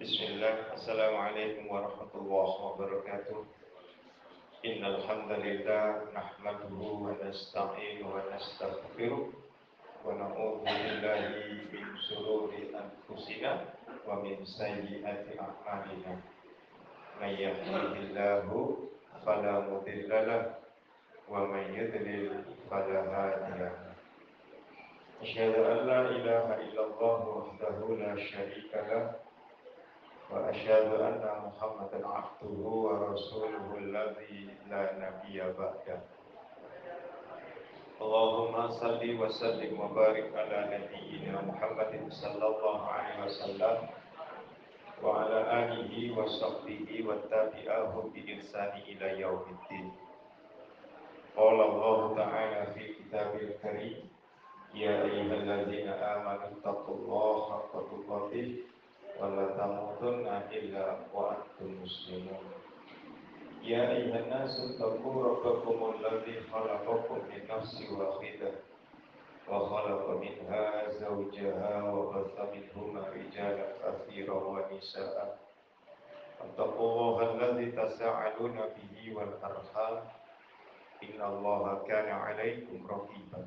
بسم الله. السلام عليكم ورحمة الله وبركاته. إن الحمد لله نحمده ونستعينه ونستغفره ونعوذ بالله من شرور أنفسنا ومن سيئات أعمالنا. من يهده الله فلا مضل له ومن يضلل فلا هادي له. أشهد أن لا إله إلا الله وحده لا شريك له وأشهد أن محمدا عبده ورسوله الذي لا نبي بعده. اللهم صل وسلم وبارك على نبينا محمد صلى الله عليه وسلم وعلى آله وصحبه واتبعهم بإحسان إلى يوم الدين. قال الله تعالى في كتابه الكريم يا أيها الذين آمنوا اتقوا الله حق تقاته ولا تموتن إلا وأنتم مسلمون. يا أيها الناس اتقوا ربكم الذي خلقكم من نفس واحدة وخلق منها زوجها وبث منهما رجالا كثيرا ونساء. اتقوا الله الذي تساءلون به والأرحام. إن الله كان عليكم رقيبا.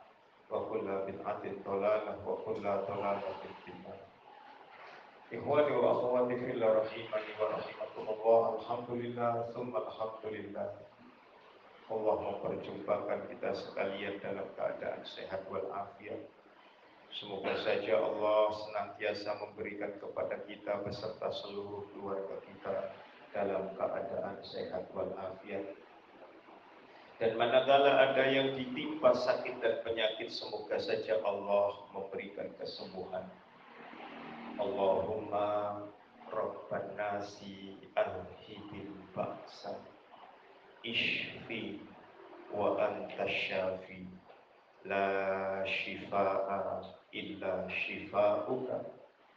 وكل بدعة ضلالة وكل ضلالة في النار إخواني وأخواتي في الله رحمني ورحمكم الله الحمد لله ثم الحمد لله Allah memperjumpakan kita sekalian dalam keadaan sehat walafiat. Semoga saja Allah senantiasa memberikan kepada kita beserta seluruh keluarga kita dalam keadaan sehat walafiat dan manakala ada yang ditimpa sakit dan penyakit, semoga saja Allah memberikan kesembuhan. Allahumma Rabban nasi alhibil ba'sa. Ishfi wa anta syafi. La shifa'a illa shifa'uka.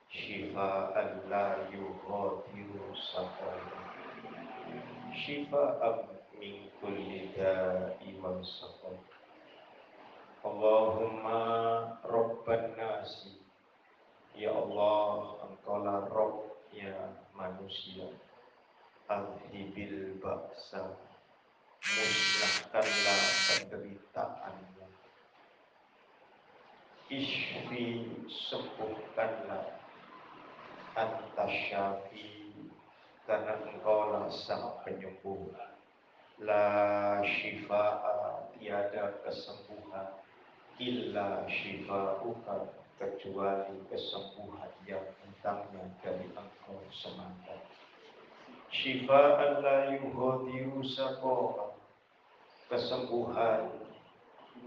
Shifa'an la yughadiru saqam shifa'an kulli da'i wal saqam Allahumma Rabban nasi. Ya Allah Engkaulah Rabbnya manusia. Alhibil baksa Musnahkanlah penderitaanmu Ishfi sembuhkanlah Anta syafi Karena engkaulah sang penyembuh La shifa'a tiada kesembuhan illa shifa'uka kecuali kesembuhan yang datangnya dari engkau semata. Shifa'an la yuhadiru kesembuhan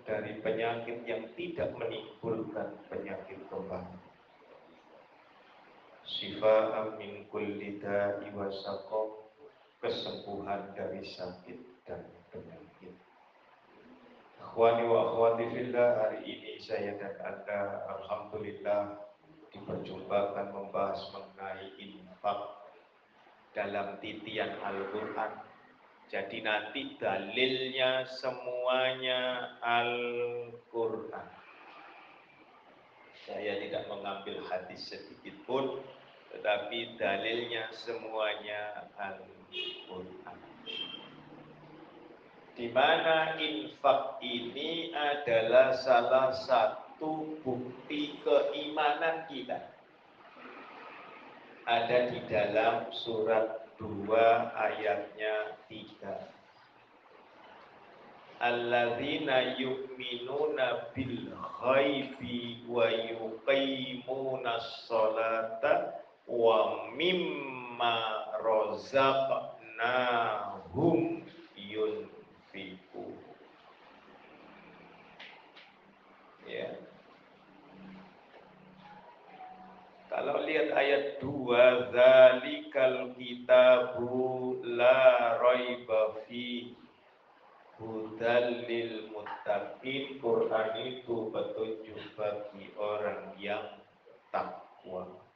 dari penyakit yang tidak menimbulkan penyakit kembali. Shifa'an min kulli da'i wa kesembuhan dari sakit dan penyakit. Akhwani wa akhwati fillah, hari ini saya dan Anda Alhamdulillah diperjumpakan membahas mengenai infak dalam titian Al-Quran. Jadi nanti dalilnya semuanya Al-Quran. Saya tidak mengambil hadis sedikit pun, tetapi dalilnya semuanya Al-Quran. Di mana infak ini adalah salah satu bukti keimanan kita. Ada di dalam surat 2 ayatnya 3 alladzina yu'minuna bil ghaibi wa yuqimuna sholata wa mimma mimma razaqnahum yunfiku ya. Kalau lihat ayat 2 zalikal kitabu la raiba fi hudal lil muttaqin. Quran itu petunjuk bagi orang yang takwa.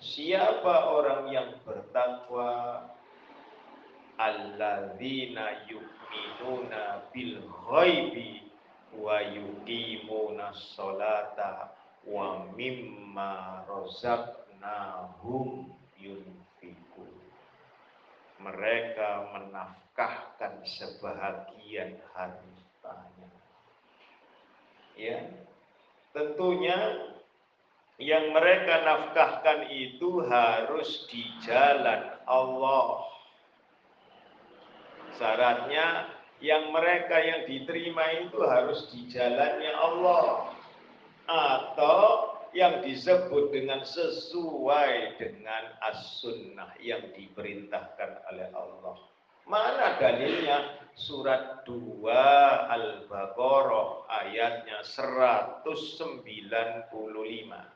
Siapa orang yang bertakwa? Alladzina yu'minuna bil ghaibi wa yuqimuna sholata wa mimma razaqnahum yunfikun mereka menafkahkan sebahagian hartanya. Ya tentunya yang mereka nafkahkan itu harus di jalan Allah. Syaratnya yang mereka yang diterima itu harus di jalannya Allah. Atau yang disebut dengan sesuai dengan as-sunnah yang diperintahkan oleh Allah. Mana dalilnya? Surat 2 Al-Baqarah ayatnya 195.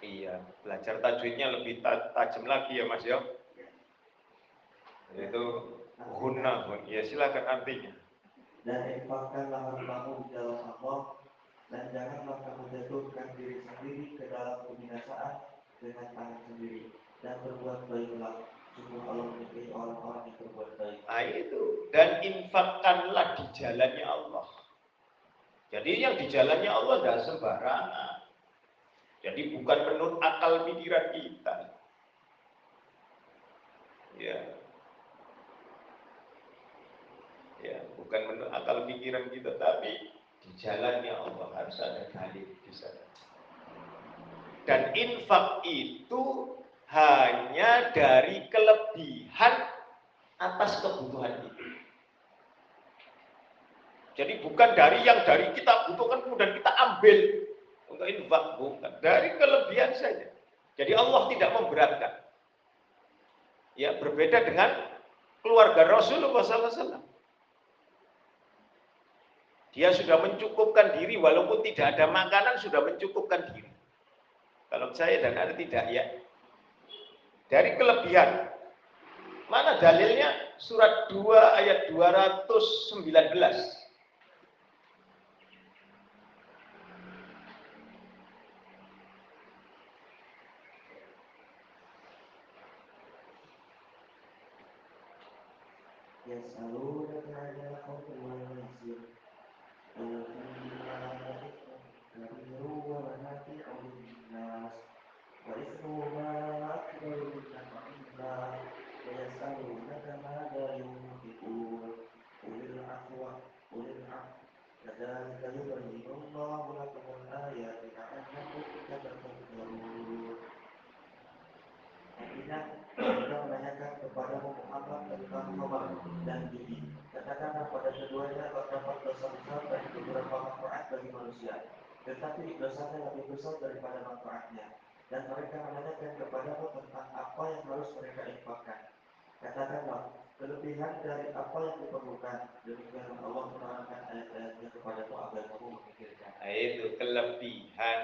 Iya, belajar tajwidnya lebih tajam lagi ya Mas ya. Itu guna, ya silakan artinya. Dan infakkanlah hartamu di dalam Allah dan janganlah kamu jatuhkan diri sendiri ke dalam kebinasaan dengan tangan sendiri dan berbuat baiklah sungguh Allah menyukai orang-orang yang berbuat baik. Nah itu dan infakkanlah di jalannya Allah. Jadi yang di jalannya Allah tidak sembarangan. Jadi bukan menurut akal pikiran kita. Ya. Ya, bukan menurut akal pikiran kita, tapi di jalannya Allah harus ada dalil di sana. Dan infak itu hanya dari kelebihan atas kebutuhan itu. Jadi bukan dari yang dari kita butuhkan kemudian kita ambil untuk infak bukan dari kelebihan saja. Jadi Allah tidak memberatkan. Ya berbeda dengan keluarga Rasulullah SAW. Dia sudah mencukupkan diri walaupun tidak ada makanan sudah mencukupkan diri. Kalau saya dan ada tidak ya. Dari kelebihan. Mana dalilnya? Surat 2 ayat 219. Manusia. Tetapi dosanya lebih besar daripada manfaatnya. Dan mereka menanyakan kepadamu tentang apa yang harus mereka infakkan. Katakanlah, kelebihan dari apa yang diperlukan. Demikian Allah menerangkan ayat-ayatnya kepadamu agar kamu memikirkan. Itu kelebihan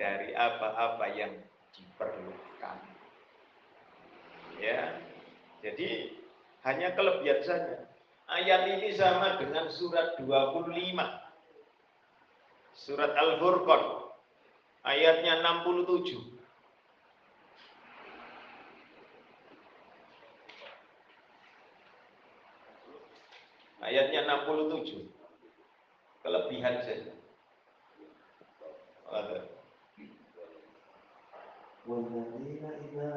dari apa-apa yang diperlukan ya jadi hanya kelebihan saja ayat ini sama dengan surat 25 surat Al-Furqan ayatnya 67 ayatnya 67 kelebihan saja والذين إذا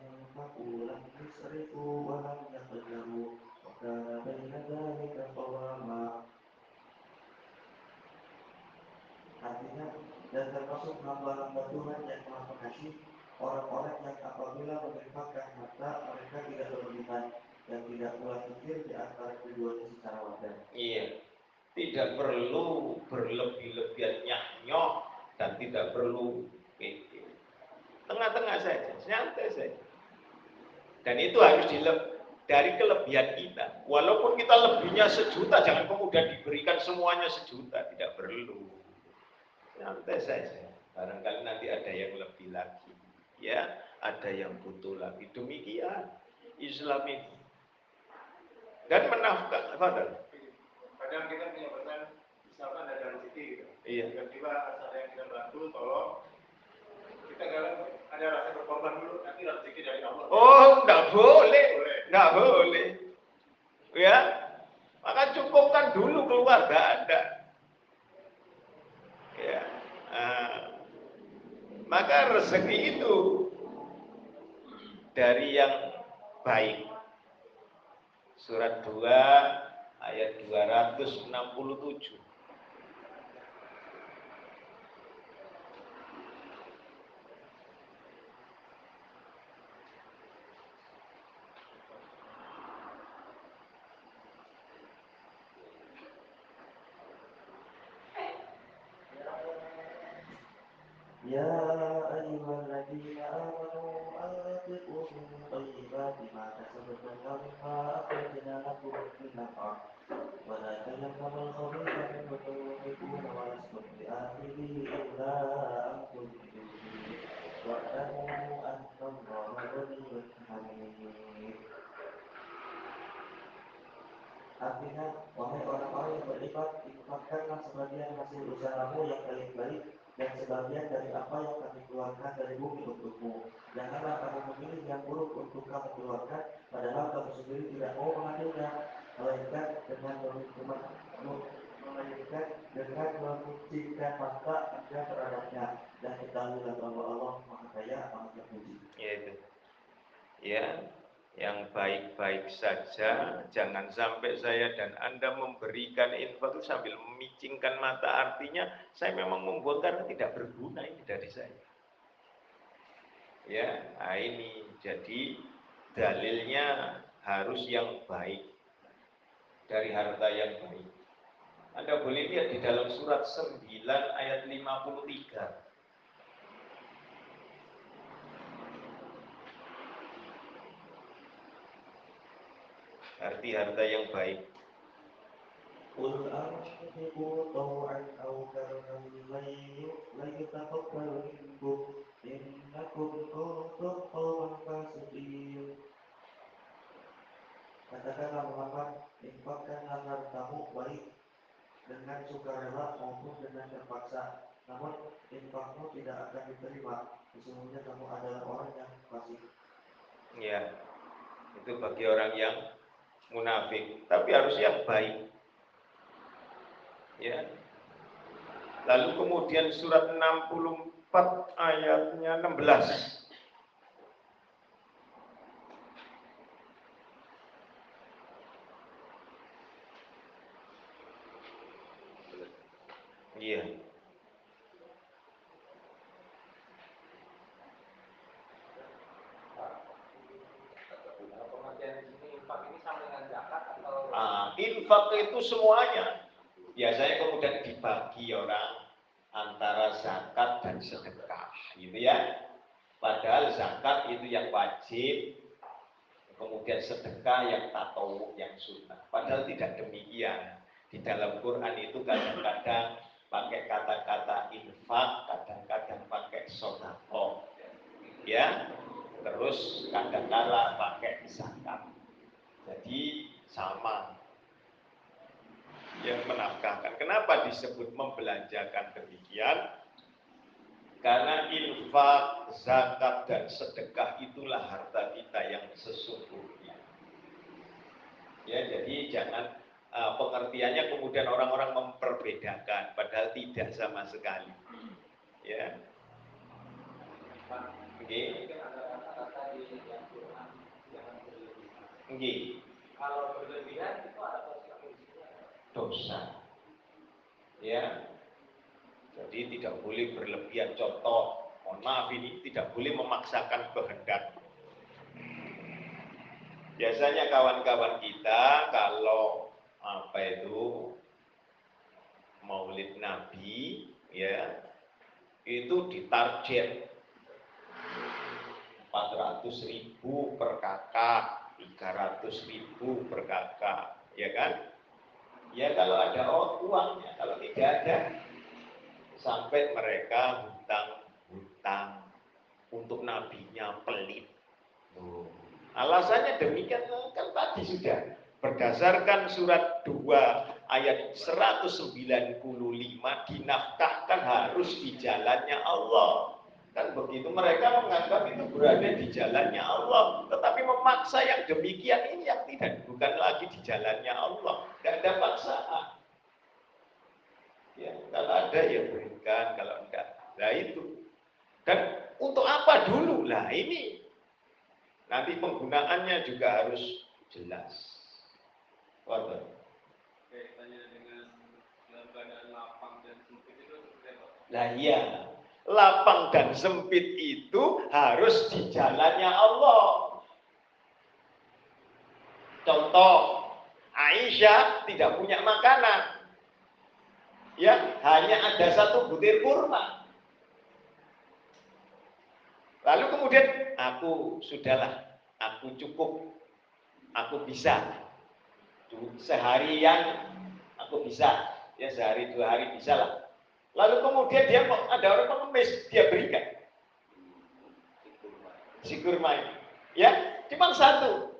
أنفقوا لم يسرفوا ولم يقتروا وكان بين ذلك قواما Artinya, dan termasuk hamba-hamba Tuhan yang telah mengasihi orang-orang yang apabila menginfakkan harta mereka tidak berlebihan dan tidak pula pikir di antara keduanya secara wajar. Iya. Tidak perlu berlebih-lebihan nyoh dan tidak perlu pede. Tengah-tengah saja, santai saja. Dan itu harus dileb dari kelebihan kita. Walaupun kita lebihnya sejuta, jangan kemudian diberikan semuanya sejuta, tidak perlu. Santai saja. Barangkali nanti ada yang lebih lagi. Ya, ada yang butuh lagi. Demikian Islam ini dan menafkah Fadal. Kadang kita punya pesan misalkan ada rezeki gitu. Iya. Tiba-tiba ada yang kita bantu, tolong. Kita kadang ada rasa berkorban dulu, nanti rezeki dari Allah. Oh, enggak boleh. Enggak boleh. Ya. Maka cukupkan dulu keluarga Anda. Ya. Nah, maka rezeki itu dari yang baik surat 2 ayat 267. Artinya, wahai orang-orang yang beriman, infakkanlah sebagian hasil usahamu yang paling baik dan sebagian dari apa yang kami keluarkan dari bumi untukmu. Janganlah kamu memilih yang buruk untuk kamu keluarkan, padahal kamu sendiri tidak mau mengambilnya, melainkan dengan melainkan dengan membuktikan mata anda terhadapnya dan ketahuilah bahwa Allah Maha Kaya, Maha Terpuji. Ya itu. Ya, yang baik-baik saja, jangan sampai saya dan Anda memberikan infak itu sambil memicingkan mata artinya saya memang membuang karena tidak berguna ini dari saya. Ya, nah ini jadi dalilnya harus yang baik dari harta yang baik. Anda boleh lihat di dalam surat 9 ayat 53. arti harta yang baik. قل أنفقوا طوعا أو كرها لن يتقبل منكم إنكم كنتم قوما فاسقين Katakanlah Muhammad, infakkanlah hartamu baik dengan sukarela maupun dengan terpaksa. Namun infakmu tidak akan diterima. Sesungguhnya kamu adalah orang yang fasik. Ya, itu bagi orang yang munafik, tapi harus yang baik. Ya. Lalu kemudian surat 64 ayatnya 16. Iya. infak itu semuanya. Biasanya kemudian dibagi orang antara zakat dan sedekah, gitu ya. Padahal zakat itu yang wajib, kemudian sedekah yang tatawu, yang sunnah. Padahal tidak demikian. Di dalam Quran itu kadang-kadang pakai kata-kata infak, kadang-kadang pakai sodako. Ya, terus kadang-kala pakai zakat. Jadi sama yang menafkahkan. Kenapa disebut membelanjakan demikian? Karena infak, zakat, dan sedekah itulah harta kita yang sesungguhnya. Ya, jadi jangan uh, pengertiannya kemudian orang-orang memperbedakan, padahal tidak sama sekali. Ya. Oke. Okay. Kalau berlebihan itu ada dosa. Ya. Jadi tidak boleh berlebihan contoh. Mohon maaf ini tidak boleh memaksakan kehendak. Biasanya kawan-kawan kita kalau apa itu Maulid Nabi ya itu ditarget 400 ribu per kakak, 300 ribu per kakak, ya kan? Ya kalau ada uangnya, kalau tidak ada, sampai mereka hutang-hutang untuk nabinya pelit. Alasannya demikian kan tadi sudah berdasarkan surat 2 ayat 195 dinafkahkan harus di jalannya Allah. Kan begitu mereka menganggap itu berada di jalannya Allah, tetapi memaksa yang demikian ini yang tidak bukan lagi di jalannya Allah, tidak ada paksaan. Ya, kalau ada ya berikan, kalau enggak, nah itu. Dan untuk apa dulu? Lah ini nanti penggunaannya juga harus jelas. Waduh. Nah iya, lapang dan sempit itu harus di jalannya Allah. Contoh, Aisyah tidak punya makanan. Ya, hanya ada satu butir kurma. Lalu kemudian aku sudahlah, aku cukup, aku bisa. Seharian aku bisa, ya sehari dua hari bisa lah Lalu kemudian dia ada orang pengemis, dia berikan. Si kurma ini. Ya, cuma satu.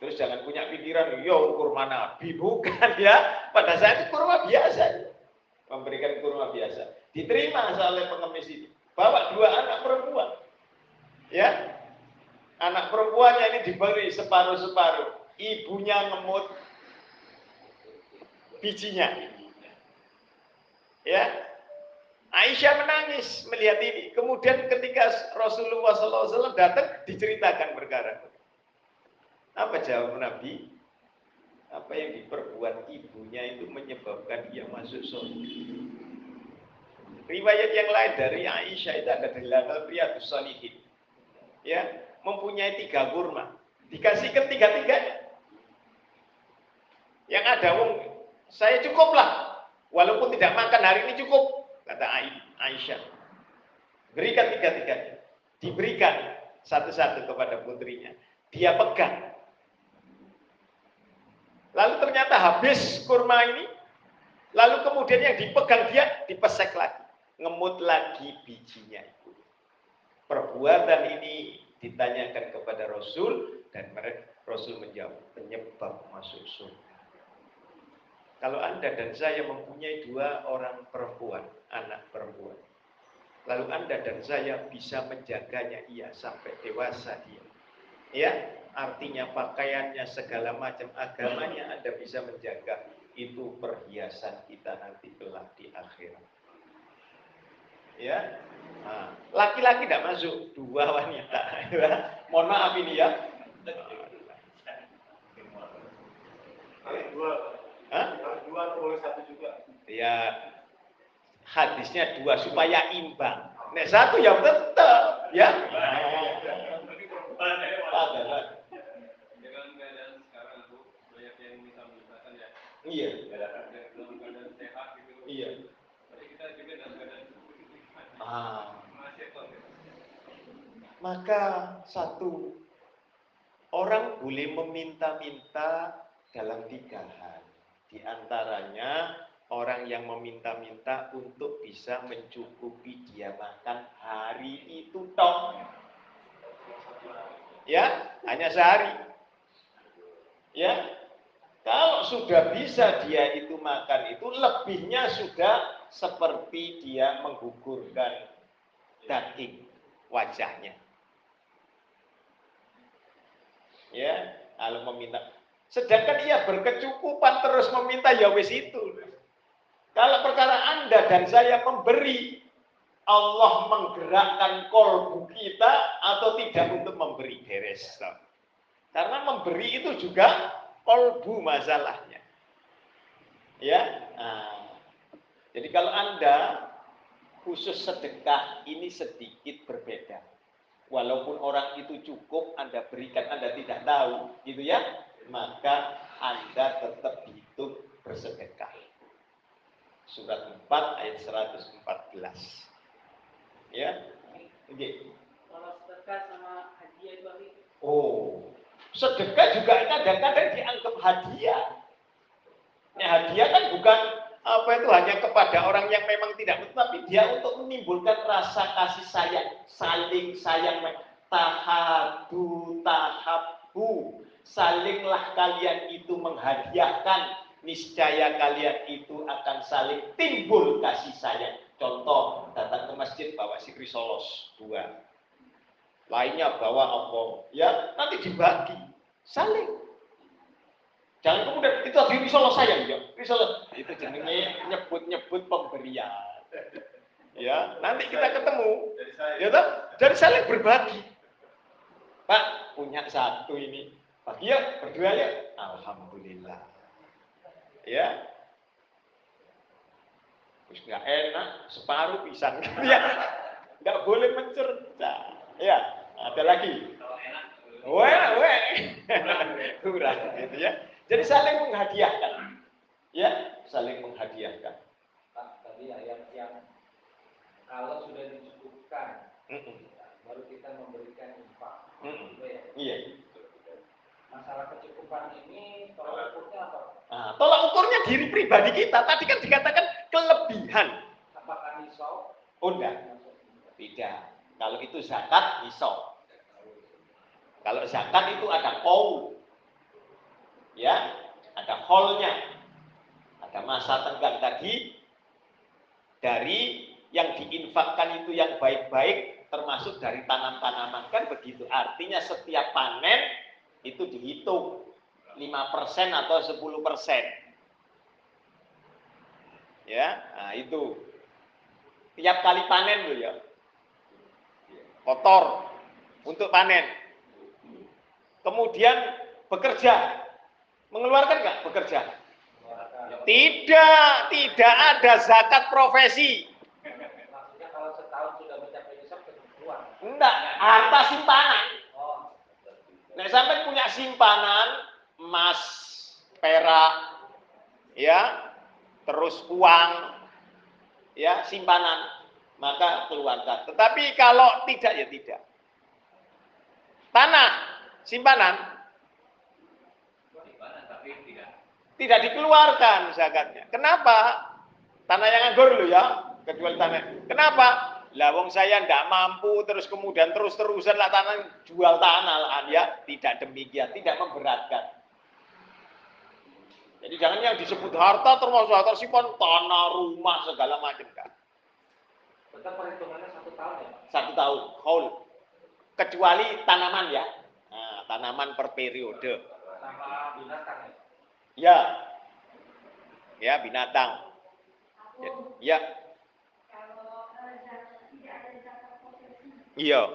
Terus jangan punya pikiran, yo kurma nabi. Bukan ya. Pada saat itu kurma biasa. Memberikan kurma biasa. Diterima oleh pengemis ini. Bawa dua anak perempuan. Ya, anak perempuannya ini diberi separuh-separuh. Ibunya ngemut, bijinya. Ya, Aisyah menangis melihat ini. Kemudian ketika Rasulullah SAW datang, diceritakan perkara. Apa jawab Nabi? Apa yang diperbuat ibunya itu menyebabkan dia masuk surga. Riwayat yang lain dari Aisyah itu ada di dalam Riyadus Salihin. Ya, mempunyai tiga kurma. Dikasihkan tiga-tiganya. Yang ada wong saya cukuplah. Walaupun tidak makan hari ini cukup, kata Aisyah. Berikan tiga-tiganya. Diberikan satu-satu kepada putrinya. Dia pegang. Lalu ternyata habis kurma ini. Lalu kemudian yang dipegang dia dipesek lagi. Ngemut lagi bijinya itu. Perbuatan ini ditanyakan kepada Rasul dan mereka Rasul menjawab penyebab masuk surga. Kalau Anda dan saya mempunyai dua orang perempuan, anak perempuan. Lalu Anda dan saya bisa menjaganya ia sampai dewasa dia. Ya, artinya pakaiannya segala macam agamanya Anda bisa menjaga. Itu perhiasan kita nanti kelak di akhirat. Ya, nah, laki-laki tidak masuk, dua wanita. Mohon maaf ini ya. Dua Hah? Dua atau boleh satu juga? Ya, hadisnya dua supaya imbang. Nek satu yang tetap, ya. Iya. Iya. Ah. Maka satu orang boleh meminta-minta dalam tiga hal. Di antaranya orang yang meminta-minta untuk bisa mencukupi dia makan hari itu toh. Ya, hanya sehari. Ya, kalau sudah bisa dia itu makan itu lebihnya sudah seperti dia menggugurkan daging wajahnya. Ya, kalau meminta Sedangkan ia berkecukupan terus meminta ya wis itu. Kalau perkara Anda dan saya memberi, Allah menggerakkan kolbu kita atau tidak untuk memberi beres. Karena memberi itu juga kolbu masalahnya. Ya. Nah, jadi kalau Anda khusus sedekah ini sedikit berbeda. Walaupun orang itu cukup Anda berikan, Anda tidak tahu, gitu ya, maka Anda tetap hidup bersedekah. Surat 4 ayat 114. Ya. Oke. Kalau sedekah sama hadiah itu Oh, sedekah juga kadang-kadang dianggap hadiah. Nah, hadiah kan bukan apa itu hanya kepada orang yang memang tidak tapi dia untuk menimbulkan rasa kasih sayang, saling sayang, tahadu tahabu, salinglah kalian itu menghadiahkan, niscaya kalian itu akan saling timbul kasih sayang. Contoh, datang ke masjid bawa si krisolos dua, lainnya bawa apa, ya nanti dibagi, saling. Jangan kemudian itu tadi risolah sayang ya. Risolah itu jenenge nyebut-nyebut pemberian. Ya, nanti kita ketemu. Ya toh? Jadi saling berbagi. Pak, punya satu ini. Bagi ya, berdua ya. Alhamdulillah. Ya. Terus nggak enak, separuh pisang. ya. Nggak boleh mencerca. Ya, ada lagi. Wah, wah. Kurang gitu ya. Jadi saling menghadiahkan. Ya, saling menghadiahkan. Pak, tadi ayat yang kalau sudah dicukupkan, Mm -mm. baru kita memberikan infak. Mm -mm. Ya. Iya. Masalah kecukupan ini tolak ukurnya apa? Nah, tolak ukurnya diri pribadi kita. Tadi kan dikatakan kelebihan. Apakah nisab? Oh enggak, tidak. Kalau itu zakat, nisab. Kalau zakat itu ada kau. Ya, ada holnya. Ada masa tenggang tadi dari yang diinfakkan itu yang baik-baik termasuk dari tanam-tanaman kan begitu. Artinya setiap panen itu dihitung 5% atau 10%. Ya, nah itu. Tiap kali panen loh ya. Kotor untuk panen. Kemudian bekerja. Mengeluarkan nggak bekerja? Tidak, tidak ada zakat profesi. Maksudnya kalau setahun sudah mencapai nisab keluar. Enggak, harta simpanan. Nek sampai punya simpanan emas, perak, ya, terus uang, ya, simpanan, maka keluarkan. Tetapi kalau tidak ya tidak. Tanah, simpanan, tidak dikeluarkan zakatnya. Kenapa? Tanah yang anggur loh ya, kecuali tanah. Kenapa? Lah wong saya ndak mampu terus kemudian terus-terusan lah tanah jual tanah lah ya, tidak demikian, tidak memberatkan. Jadi jangan yang disebut harta termasuk harta simpan tanah, rumah segala macam kan. tetap perhitungannya satu tahun ya? Satu tahun, haul. Kecuali tanaman ya. Nah, tanaman per periode. Sama binatang ya? Ya. Ya, binatang. Ya. ya. Kalau eh, zakat- tidak ada zakat profesi, Iya. tapi kan kita harus eh, menurut atau eh, memiliki Iya.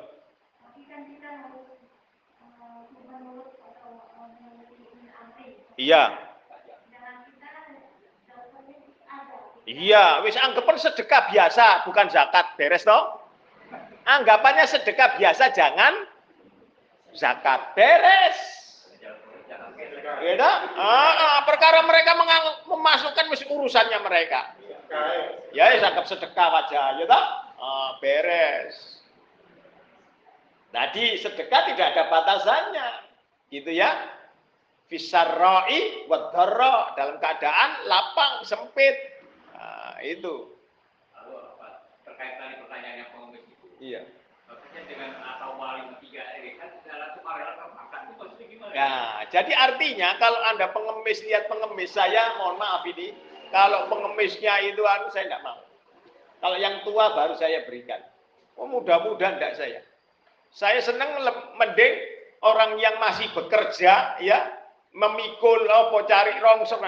Ada. Iya, wis anggapan sedekah biasa, bukan zakat. Beres toh? Anggapannya sedekah biasa, jangan zakat. Beres. Ya? Ah, ah, perkara mereka memasukkan mesti urusannya mereka. Ya, ya anggap sedekah aja, ya toh? Ah, beres. Tadi sedekah tidak ada batasannya. Gitu ya. Fisarroi wadharra dalam keadaan lapang sempit. Nah, itu. Lalu? Terkait tadi pertanyaan yang pengemis itu, Iya. maksudnya dengan atau wali ketiga ini kan dalam itu merelakan makan itu maksudnya gimana? Ya, jadi artinya kalau Anda pengemis lihat pengemis saya, mohon maaf ini, kalau pengemisnya itu anu saya tidak mau. Kalau yang tua baru saya berikan. Oh, mudah-mudahan tidak saya. Saya senang mending orang yang masih bekerja ya memikul apa cari rongsong.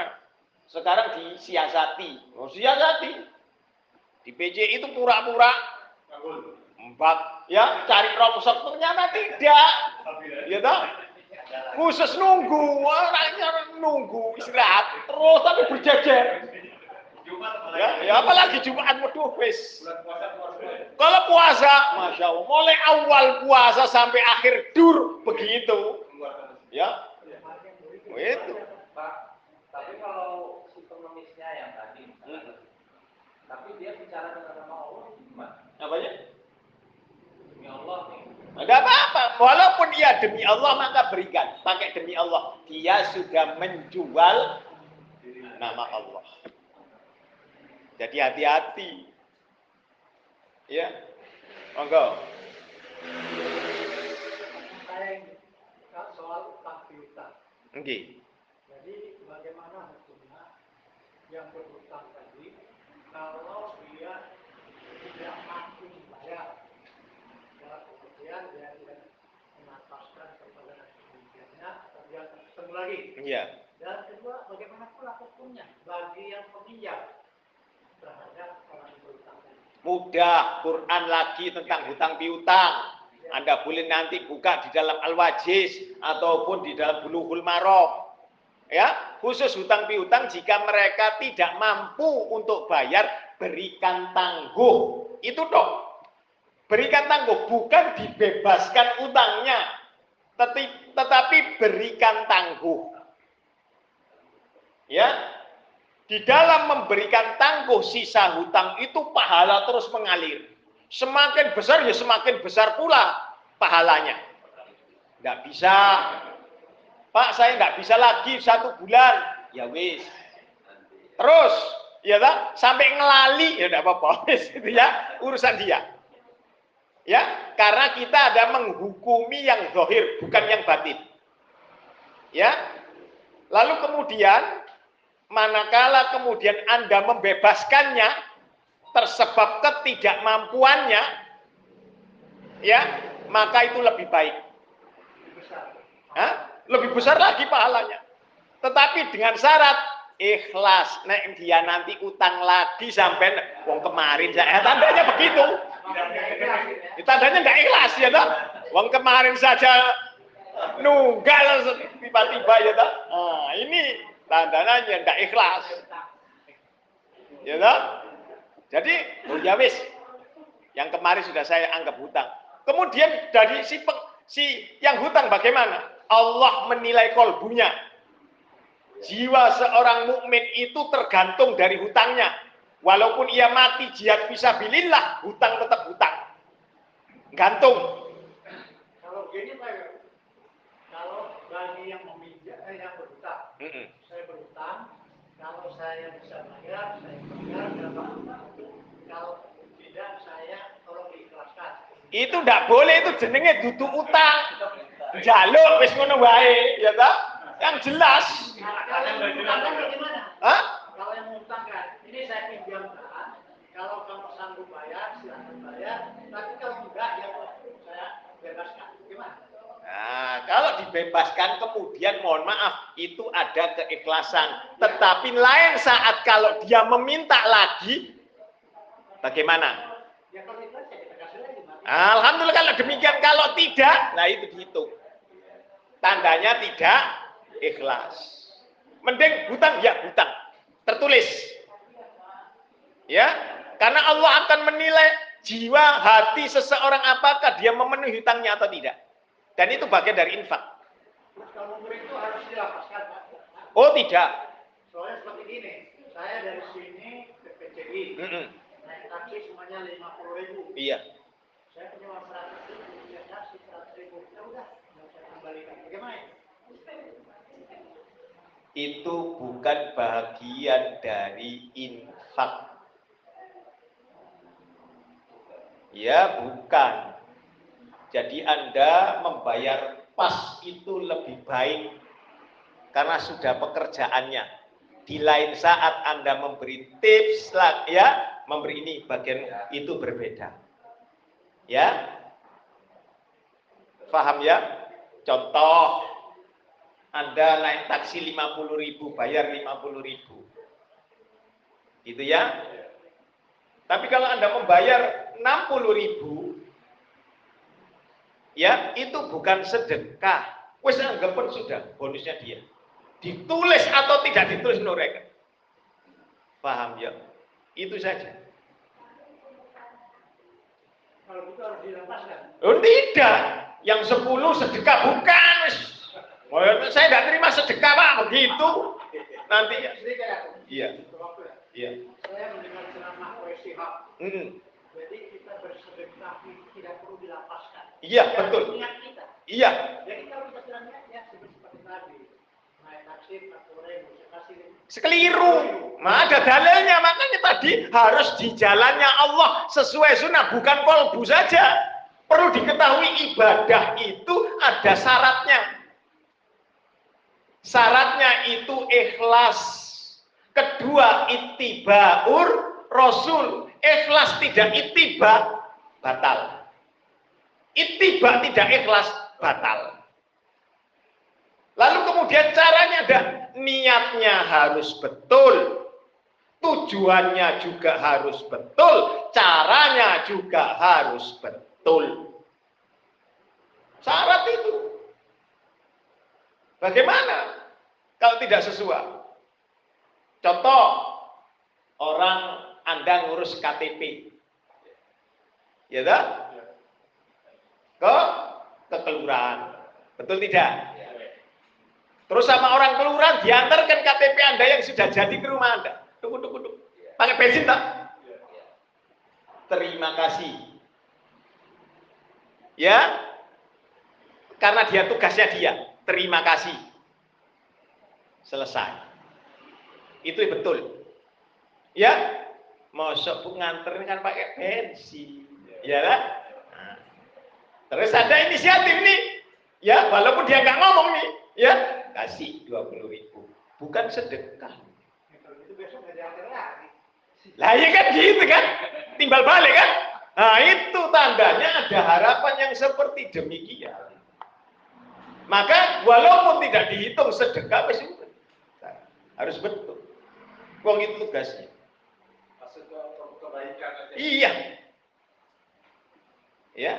Sekarang disiasati. Oh, siasati. Di PJ itu pura-pura empat ya cari rongsok ternyata tidak. Ya toh? khusus nunggu orangnya nunggu istirahat terus tapi berjejer. Ya, ya apalagi Jumat waduh wis. Kalau puasa, masya Allah, mulai awal puasa sampai akhir dur begitu, ya. Oh, itu. Pak, tapi kalau si pengemisnya yang tadi, misalnya, tapi dia bicara dengan nama Allah gimana? Apa ya? Demi Allah nih. Enggak apa-apa. Walaupun dia demi Allah maka berikan. Pakai demi Allah. Dia sudah menjual nama Allah. Jadi hati-hati. Ya. Monggo. saya soal utang. Nggih. Jadi bagaimana hukumnya yang berhutang tadi kalau dia tidak mampu membayar dan kemudian dia tidak menapaskan kepada kemudiannya dia ketemu lagi. Iya. Dan kedua bagaimana pula hukumnya bagi yang peminjam Mudah Quran lagi tentang hutang piutang. Anda boleh nanti buka di dalam Al-Wajiz ataupun di dalam Bulughul Maram. Ya, khusus hutang piutang jika mereka tidak mampu untuk bayar, berikan tangguh. Itu dong. Berikan tangguh bukan dibebaskan utangnya, tetapi, tetapi berikan tangguh. Ya, di dalam memberikan tangguh sisa hutang itu pahala terus mengalir. Semakin besar ya semakin besar pula pahalanya. Tidak bisa. Pak saya nggak bisa lagi satu bulan. Ya wis. Terus, ya tak? Sampai ngelali ya tidak apa-apa. Itu ya urusan dia. Ya, karena kita ada menghukumi yang zahir bukan yang batin. Ya. Lalu kemudian manakala kemudian Anda membebaskannya tersebab ketidakmampuannya ya maka itu lebih baik. Hah? lebih besar lagi pahalanya. Tetapi dengan syarat ikhlas. Nek dia nanti utang lagi sampai wong kemarin saya tandanya begitu. Tandanya nggak ikhlas ya toh? Wong kemarin saja nunggal tiba-tiba ya toh? Nah, ini tandanya nggak ikhlas ya toh jadi, oh ya yang kemarin sudah saya anggap hutang. Kemudian dari si, si yang hutang bagaimana? Allah menilai kolbunya. Jiwa seorang mukmin itu tergantung dari hutangnya. Walaupun ia mati jihad fisabilillah, hutang tetap hutang. Gantung. Kalau gini Pak, kalau bagi yang meminjam, eh, yang berhutang, Mm -mm. saya berhutang, kalau saya bisa bayar, saya bayar, kalau tidak saya tolong diikhlaskan. Itu ndak boleh itu jenenge dudu utang. Jaluk wis ngono wae, ya ta? Yang jelas. Nah, kalau yang mengutangkan bagaimana? Hah? Kalau yang mengutangkan, ini saya pinjamkan, kalau kamu sanggup bayar, silahkan bayar, tapi kalau enggak, ya saya bebaskan. Dibebaskan kemudian mohon maaf itu ada keikhlasan. Tetapi lain saat kalau dia meminta lagi bagaimana? Alhamdulillah kalau demikian kalau tidak, nah itu dihitung. Tandanya tidak ikhlas. Mending hutang ya hutang. Tertulis. Ya, karena Allah akan menilai jiwa hati seseorang apakah dia memenuhi hutangnya atau tidak. Dan itu bagian dari infak. Oh tidak. Soalnya seperti ini, saya dari sini ke PCI, Mm-mm. naik taksi semuanya lima puluh ribu. Iya. Saya punya uang seratus ribu, dia kasih seratus ribu. Ya udah, mau saya kembalikan. Bagaimana? Itu bukan bagian dari infak. Ya, bukan. Jadi Anda membayar pas itu lebih baik karena sudah pekerjaannya. Di lain saat Anda memberi tips ya, memberi ini bagian itu berbeda. Ya. Paham ya? Contoh Anda naik taksi 50.000 bayar 50.000 Gitu ya. Tapi kalau Anda membayar 60.000 ya itu bukan sedekah. Wes anggapan sudah bonusnya dia. Ditulis atau tidak ditulis no record. Paham ya? Itu saja. Kalau gitu harus dilepaskan. Oh tidak. Yang sepuluh sedekah bukan. Oh, saya nggak terima sedekah pak begitu. Nanti ya. Ya. Iya. Ya. Iya. Saya mendengar ceramah OSCH. Mm. Jadi kita bersedekah tidak perlu dilapaskan. Iya Ya, betul. Iya. Jadi kalau kita bilang niatnya seperti tadi. Naik taksi, atau saya kasih Sekeliru. Nah, ada dalilnya. Makanya tadi harus di jalannya Allah sesuai sunnah, bukan kolbu saja. Perlu diketahui ibadah itu ada syaratnya. Syaratnya itu ikhlas. Kedua, ittibaur rasul. Ikhlas tidak ittiba, batal. Ittiba tidak ikhlas, batal. Lalu kemudian caranya ada niatnya harus betul. Tujuannya juga harus betul, caranya juga harus betul. Syarat itu. Bagaimana kalau tidak sesuai? Contoh, orang Anda ngurus KTP. Ya? Ke ke kelurahan. Betul tidak? Terus sama orang kelurahan diantarkan KTP Anda yang sudah jadi ke rumah Anda. Tunggu, tunggu, tunggu. Pakai bensin tak? Terima kasih. Ya, karena dia tugasnya dia. Terima kasih. Selesai. Itu betul. Ya, mosok bu nganterin kan pakai bensin. Ya kan? Terus ada inisiatif nih. Ya, walaupun dia nggak ngomong nih. Ya, kasih 20 ribu. Bukan sedekah. Lah ya kan gitu kan. Timbal balik kan. Nah itu tandanya ada harapan yang seperti demikian. Maka walaupun tidak dihitung sedekah harus betul. Wong itu tugasnya. Kebaikan aja. Iya. Ya.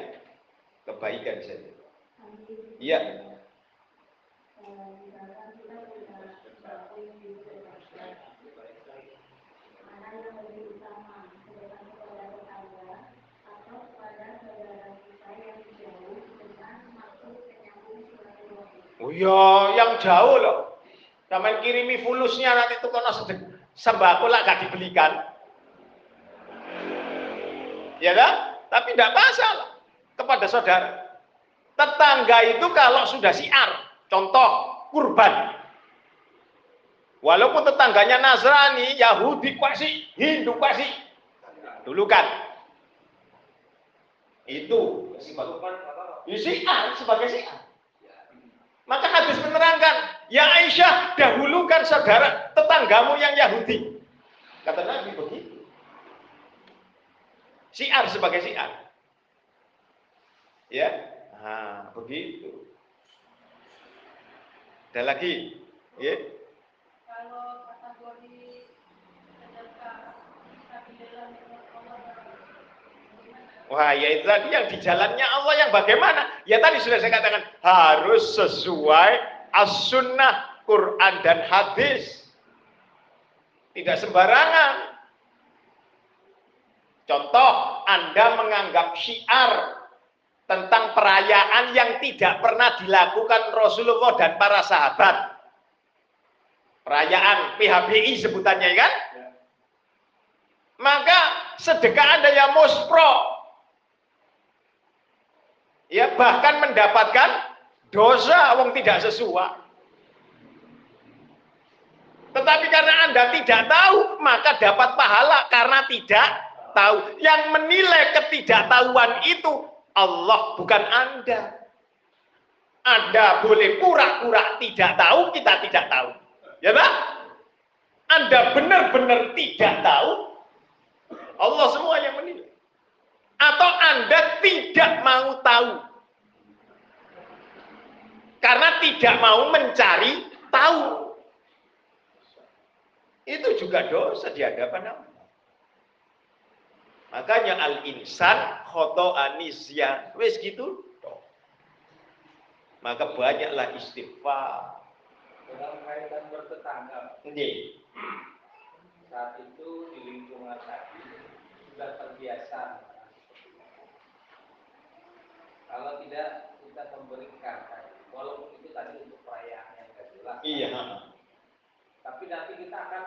Kebaikan saja. Iya. Oh iya, yang jauh loh. Sama kirimi fulusnya nanti itu kono sedek sembako lah gak dibelikan. Ya kan? Tapi tidak masalah kepada saudara. Tetangga itu kalau sudah siar, contoh kurban. Walaupun tetangganya Nasrani, Yahudi kasih, Hindu kasih. Dulu kan. Itu siar, sebagai siar. Maka hadis menerangkan, ya Aisyah, dahulukan saudara tetanggamu yang Yahudi. Kata Nabi begitu. Siar sebagai siar. Ya, nah, begitu. Ada lagi, ya. Kalau kategori sedekah? Wah, ya itu tadi yang di jalannya Allah yang bagaimana? Ya tadi sudah saya katakan harus sesuai as-sunnah, Quran dan hadis. Tidak sembarangan. Contoh, Anda menganggap syiar tentang perayaan yang tidak pernah dilakukan Rasulullah dan para sahabat. Perayaan PHBI sebutannya kan? Maka sedekah Anda ya muspro, ya bahkan mendapatkan dosa wong tidak sesuai. Tetapi karena Anda tidak tahu, maka dapat pahala karena tidak tahu. Yang menilai ketidaktahuan itu Allah bukan Anda. Anda boleh pura-pura tidak tahu, kita tidak tahu. Ya tak? Anda benar-benar tidak tahu, Allah semua yang menilai. Atau Anda tidak mau tahu. Karena tidak mau mencari tahu. Itu juga dosa di hadapan Allah. Makanya al-insan khoto anisya. Wes gitu. Maka banyaklah istighfar. Dalam kaitan bertetangga, Nih. saat itu di lingkungan tadi sudah terbiasa kalau tidak kita memberikan walaupun itu tadi untuk perayaan yang tidak jelas Iya. tapi nanti kita akan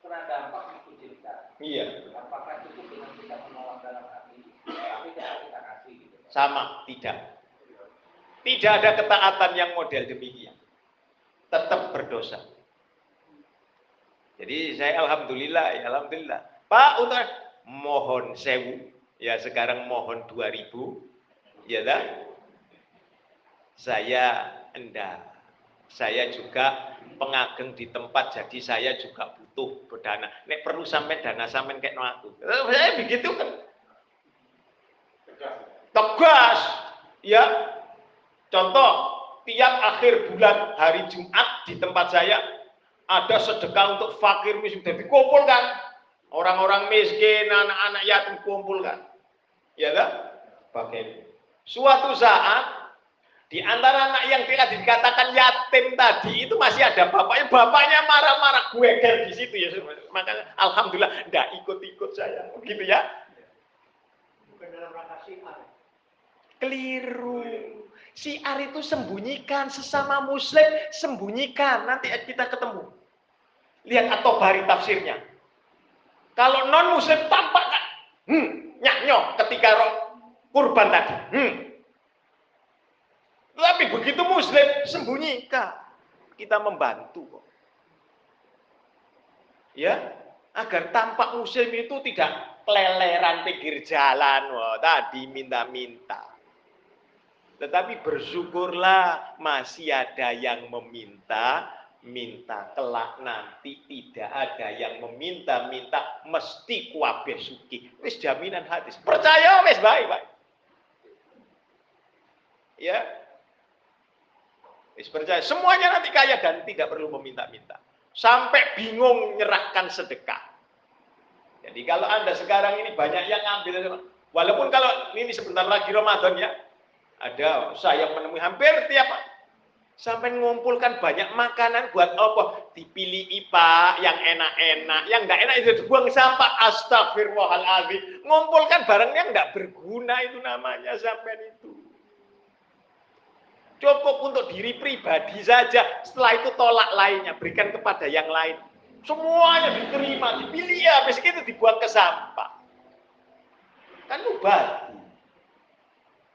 kena dampak dikucilkan Iya. apakah cukup dengan kita menolak dalam hati tapi tidak kita kasih gitu Sama, tidak. Tidak ada ketaatan yang model demikian. Tetap berdosa. Jadi saya alhamdulillah, ya alhamdulillah. Pak untuk mohon sewu, ya sekarang mohon 2000, ya dah. Saya enggak. Saya juga pengageng di tempat, jadi saya juga butuh berdana. Nek perlu sampai dana sampai kayak no aku. Saya begitu kan. Tegas. Ya. Contoh, tiap akhir bulan hari Jumat di tempat saya ada sedekah untuk fakir miskin. Jadi kumpulkan orang-orang miskin, anak-anak yatim kumpulkan. Ya kan? Pakai. Suatu saat di antara anak yang tidak dikatakan yatim tadi itu masih ada bapaknya. Bapaknya marah-marah gue di situ ya. Makanya alhamdulillah enggak ikut-ikut saya. Begitu ya. Bukan dalam rangka siar. Keliru. Siar itu sembunyikan sesama muslim, sembunyikan. Nanti kita ketemu. Lihat atau bari tafsirnya. Kalau non muslim tampak kan, hmm, nyaknyo ketika roh kurban tadi. Hmm. Tapi begitu muslim sembunyikan. Kita membantu. Ya, agar tampak muslim itu tidak keleleran pinggir jalan. Wah, tadi minta-minta. Tetapi bersyukurlah masih ada yang meminta, minta kelak nanti tidak ada yang meminta-minta mesti kuabe suki. Wis jaminan hadis. Percaya wis baik-baik. Ya. Percaya semuanya nanti kaya dan tidak perlu meminta-minta. Sampai bingung menyerahkan sedekah. Jadi kalau Anda sekarang ini banyak yang ngambil walaupun kalau ini sebentar lagi Ramadan ya, ada saya menemui hampir tiap sampai mengumpulkan banyak makanan buat apa? Dipilih IPA yang enak-enak, yang enggak enak itu dibuang sampah. Astagfirullahaladzim. Ngumpulkan barang yang enggak berguna itu namanya sampai itu. Cukup untuk diri pribadi saja. Setelah itu tolak lainnya, berikan kepada yang lain. Semuanya diterima, dipilih ya, habis itu dibuang ke sampah. Kan mubah.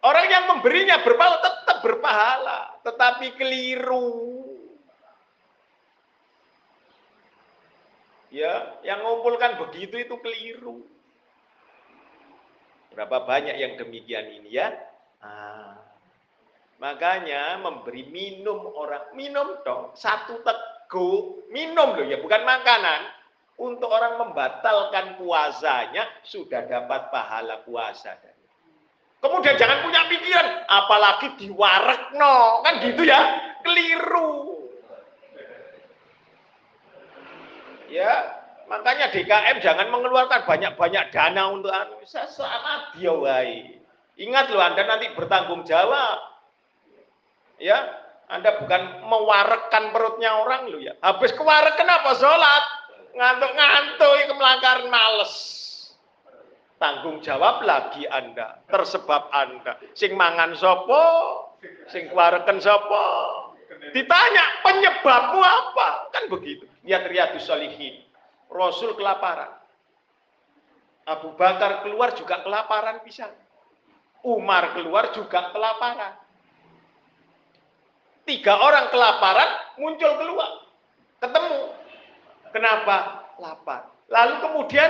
Orang yang memberinya berpahala tetap berpahala, tetapi keliru. Ya, yang mengumpulkan begitu itu keliru. Berapa banyak yang demikian ini ya? Ah. Makanya memberi minum orang, minum dong, satu teguk, minum loh ya, bukan makanan. Untuk orang membatalkan puasanya, sudah dapat pahala puasa. Kemudian jangan punya pikiran, apalagi diwarek no, kan gitu ya, keliru. Ya, makanya DKM jangan mengeluarkan banyak-banyak dana untuk anu, sama dia. Ingat loh, Anda nanti bertanggung jawab. Ya, Anda bukan mewarekkan perutnya orang loh ya. Habis kewarek kenapa sholat? Ngantuk-ngantuk, kemelangkaran males tanggung jawab lagi Anda, tersebab Anda. Sing mangan sopo, sing kuareken sopo. Ditanya penyebabmu apa? Kan begitu. Lihat Riyadus Salihin. Rasul kelaparan. Abu Bakar keluar juga kelaparan bisa. Umar keluar juga kelaparan. Tiga orang kelaparan muncul keluar. Ketemu. Kenapa? Lapar. Lalu kemudian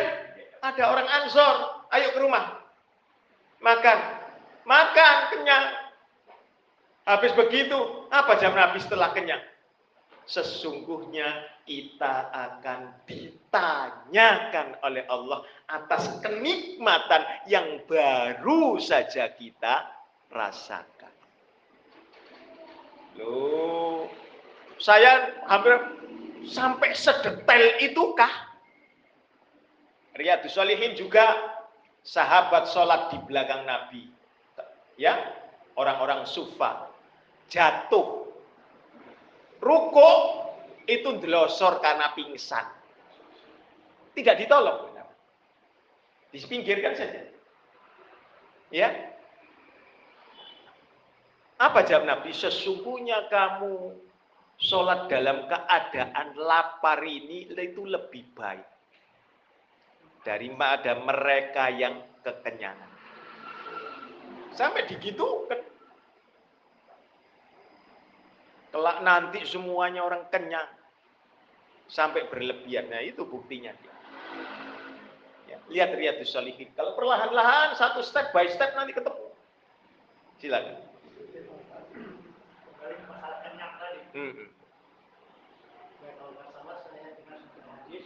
ada orang ansor, ayo ke rumah. Makan. Makan, kenyang. Habis begitu, apa jam Nabi setelah kenyang? Sesungguhnya kita akan ditanyakan oleh Allah atas kenikmatan yang baru saja kita rasakan. Loh, saya hampir sampai sedetail itukah? Riyadus Solihin juga sahabat sholat di belakang Nabi. Ya, orang-orang sufa jatuh. Ruko itu delosor karena pingsan. tidak ditolong. Dipinggirkan saja. Ya. Apa jawab Nabi? Sesungguhnya kamu sholat dalam keadaan lapar ini itu lebih baik daripada mereka yang kekenyangan. Sampai digitukan. Kelak nanti semuanya orang kenyang. Sampai berlebihan. Nah itu buktinya. Ya, lihat Riyadus Salihin. Kalau perlahan-lahan satu step by step nanti ketemu. Silakan. Hmm. Ya, kalau nggak salah saya dengar satu hadis,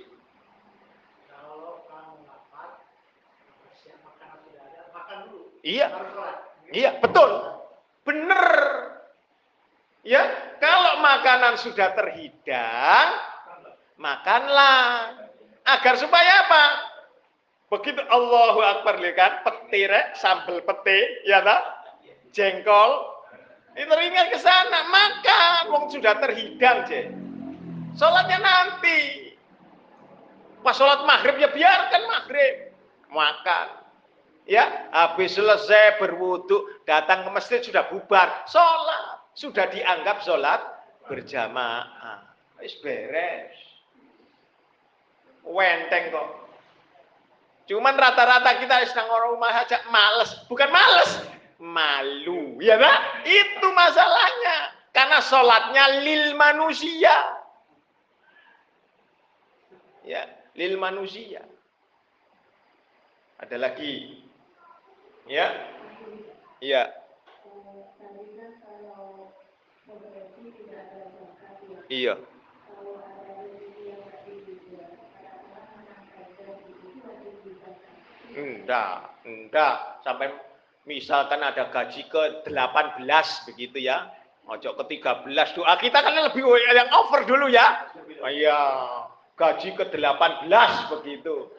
kalau kamu lapar, siap makanan sudah ada, makan dulu. Iya. Iya, betul. Bener. Ya, kalau makanan sudah terhidang, makanlah. Agar supaya apa? Begitu Allahu Akbar lihat kan, petir, sambal pete, ya tak? Jengkol, itu ingat ke sana, makan. Wong sudah terhidang, je. Sholatnya nanti. Pas sholat maghrib ya biarkan maghrib. Makan. Ya, habis selesai berwudu, datang ke masjid sudah bubar, sholat. Sudah dianggap sholat berjamaah. Wis beres. Wenteng kok. Cuman rata-rata kita sedang orang rumah saja males. Bukan males, malu. Ya kan? Itu masalahnya. Karena sholatnya lil manusia. Ya, lil manusia. Ada lagi. Ya. Ya. Iya. Enggak, enggak. Sampai misalkan ada gaji ke 18 begitu ya. Ojo ke 13 doa kita kan lebih yang over dulu ya. Oh, iya, gaji ke 18 begitu.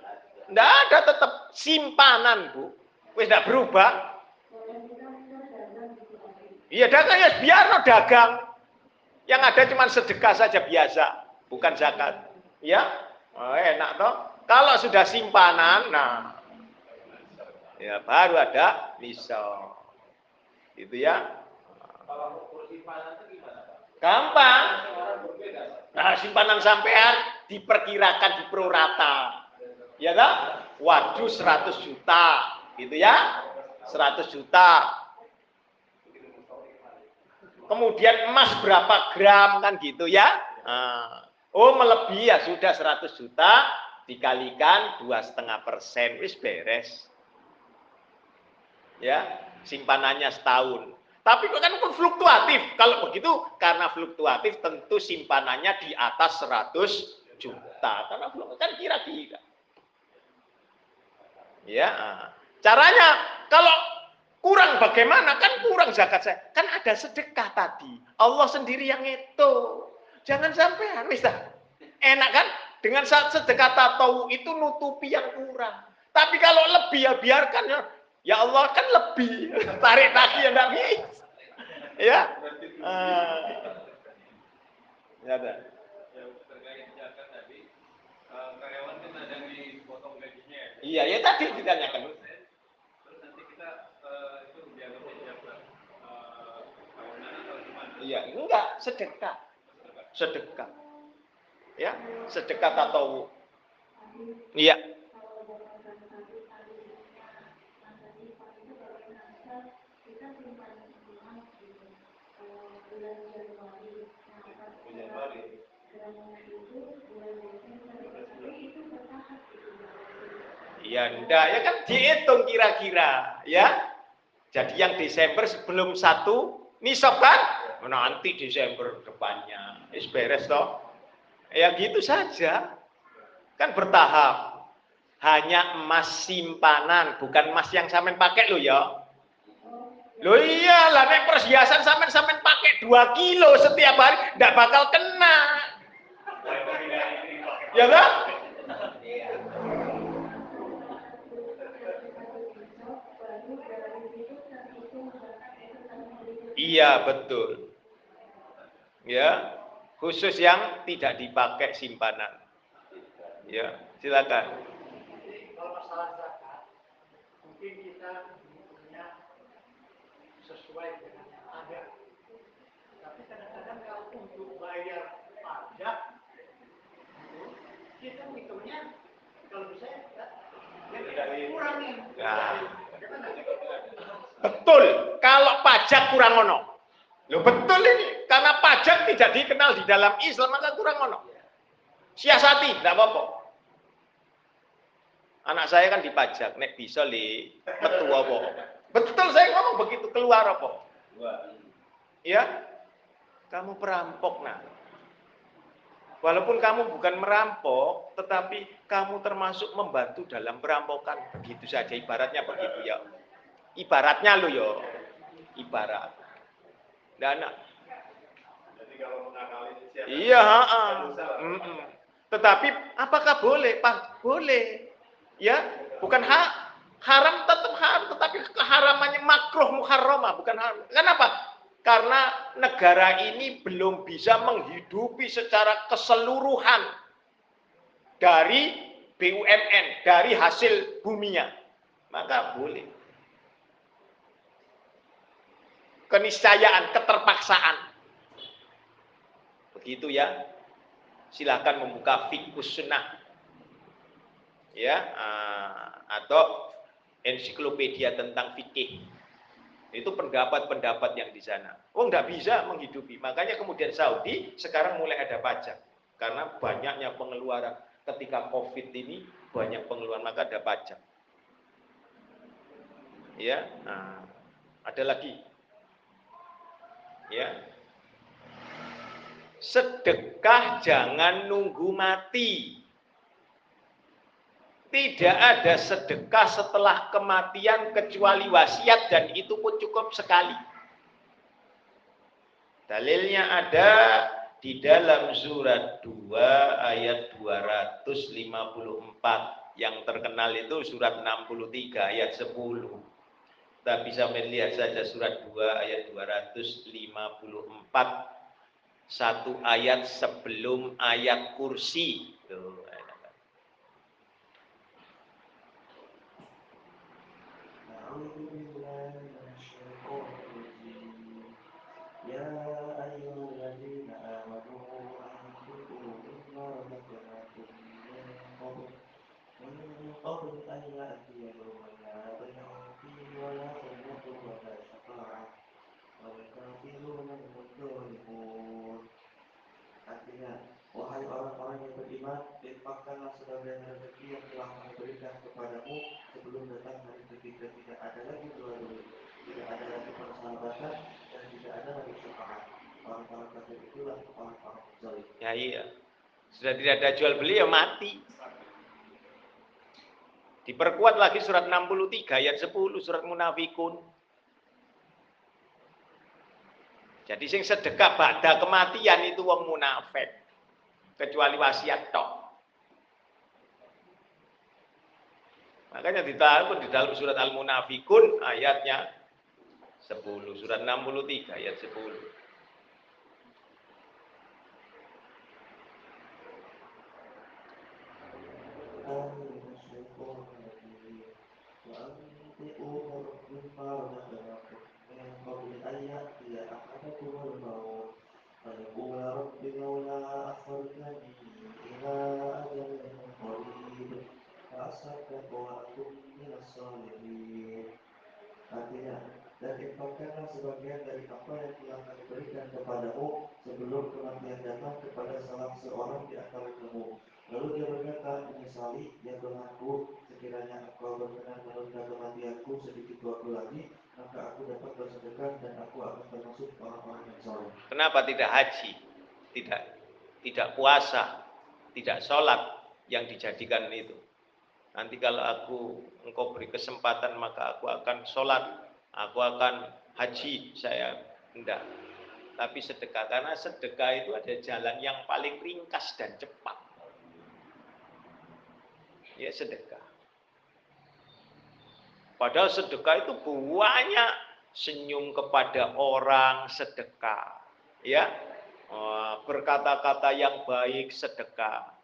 Enggak ada tetap simpanan, Bu. Wis enggak berubah. Iya, dagang ya biar no dagang. Yang ada cuma sedekah saja biasa, bukan zakat. Ya, oh, enak toh. Kalau sudah simpanan, nah ya baru ada misal. Itu ya. Gampang. Nah, simpanan sampean diperkirakan di prorata. Ya kan? Waduh 100 juta. Gitu ya. 100 juta. Kemudian emas berapa gram kan gitu ya. Nah, oh melebihi ya sudah 100 juta dikalikan dua setengah persen wis beres ya simpanannya setahun. Tapi kan pun fluktuatif? Kalau begitu karena fluktuatif tentu simpanannya di atas 100 juta. Karena belum kan kira-kira. Ya caranya kalau kurang bagaimana? Kan kurang zakat saya. Kan ada sedekah tadi. Allah sendiri yang itu jangan sampai habis enak kan? Dengan saat sedekah tahu itu nutupi yang kurang. Tapi kalau lebih ya biarkan ya. Ya Allah kan lebih. Tarik lagi ya enggak bisa. Ya. Uh, ya ada. Iya, ya tadi ditanyakan. Iya, enggak, sedekah. Sedekah ya sedekat atau iya Ya enggak, ya kan dihitung kira-kira, ya. Jadi yang Desember sebelum satu nisab kan? Nanti Desember depannya. Is beres toh. Ya gitu saja. Kan bertahap. Hanya emas simpanan, bukan emas yang sampean pakai lo ya. Lo iya lah nek perhiasan sampean sampean pakai 2 kilo setiap hari ndak bakal kena. Ya kan? Iya betul. Ya, khusus yang tidak dipakai simpanan. Ya, silakan. Sesuai dengan yang ada. Tapi kadang-kadang kalau untuk bayar pajak, itu kita menghitungnya kalau bisa ya, ya kurangin. Ya. Bagaimana? Betul, kalau pajak kurang ono. Loh betul ini, karena pajak tidak dikenal di dalam Islam maka kurang ono. Siasati, tidak apa-apa. Anak saya kan dipajak, nek bisa li, metu apa. Betul saya ngomong begitu, keluar apa. Ya, kamu perampok nah. Walaupun kamu bukan merampok, tetapi kamu termasuk membantu dalam perampokan. Begitu saja ibaratnya begitu ya. Ibaratnya lo yo. Ibarat. Dan Jadi kalau iya. Mm-mm. Tetapi apakah boleh? Pak, boleh. Ya, bukan hak haram tetap haram, tetapi keharamannya makruh muharramah, bukan haram. Kenapa? Karena negara ini belum bisa menghidupi secara keseluruhan dari BUMN, dari hasil buminya. Maka boleh. Keniscayaan, keterpaksaan. Begitu ya. Silakan membuka fikus sunnah. Ya, ah, atau ensiklopedia tentang fikih. Itu pendapat-pendapat yang di sana. Oh, nggak bisa menghidupi. Makanya kemudian Saudi sekarang mulai ada pajak. Karena banyaknya pengeluaran. Ketika COVID ini banyak pengeluaran, maka ada pajak. Ya, nah, ada lagi. Ya, sedekah jangan nunggu mati. Tidak ada sedekah setelah kematian kecuali wasiat dan itu pun cukup sekali. Dalilnya ada di dalam surat 2 ayat 254 yang terkenal itu surat 63 ayat 10. Kita bisa melihat saja surat 2 ayat 254 satu ayat sebelum ayat kursi. Tuh, Ya iya. Sudah tidak ada jual beli ya mati. Diperkuat lagi surat 63 ayat 10 surat munafikun. Jadi sing sedekah pada kematian itu wong munafik. Kecuali wasiat tok. Makanya ditaruh di dalam surat Al-Munafikun ayatnya 10 surat 63 ayat 10 Thank you. Dan infakkanlah sebagian dari apa yang telah kami berikan kepadamu sebelum kematian datang kepada salah seorang di antara kamu. Lalu dia berkata, menyesali, ya Tuhanku, sekiranya engkau berkenan menunda kematianku sedikit waktu lagi, maka aku dapat bersedekah dan aku akan termasuk orang-orang yang soleh. Kenapa tidak haji? Tidak tidak puasa, tidak sholat yang dijadikan itu. Nanti kalau aku engkau beri kesempatan maka aku akan sholat, aku akan haji, saya enggak. Tapi sedekah, karena sedekah itu ada jalan yang paling ringkas dan cepat. Ya sedekah. Padahal sedekah itu banyak senyum kepada orang sedekah. Ya, Eh, berkata-kata yang baik sedekah.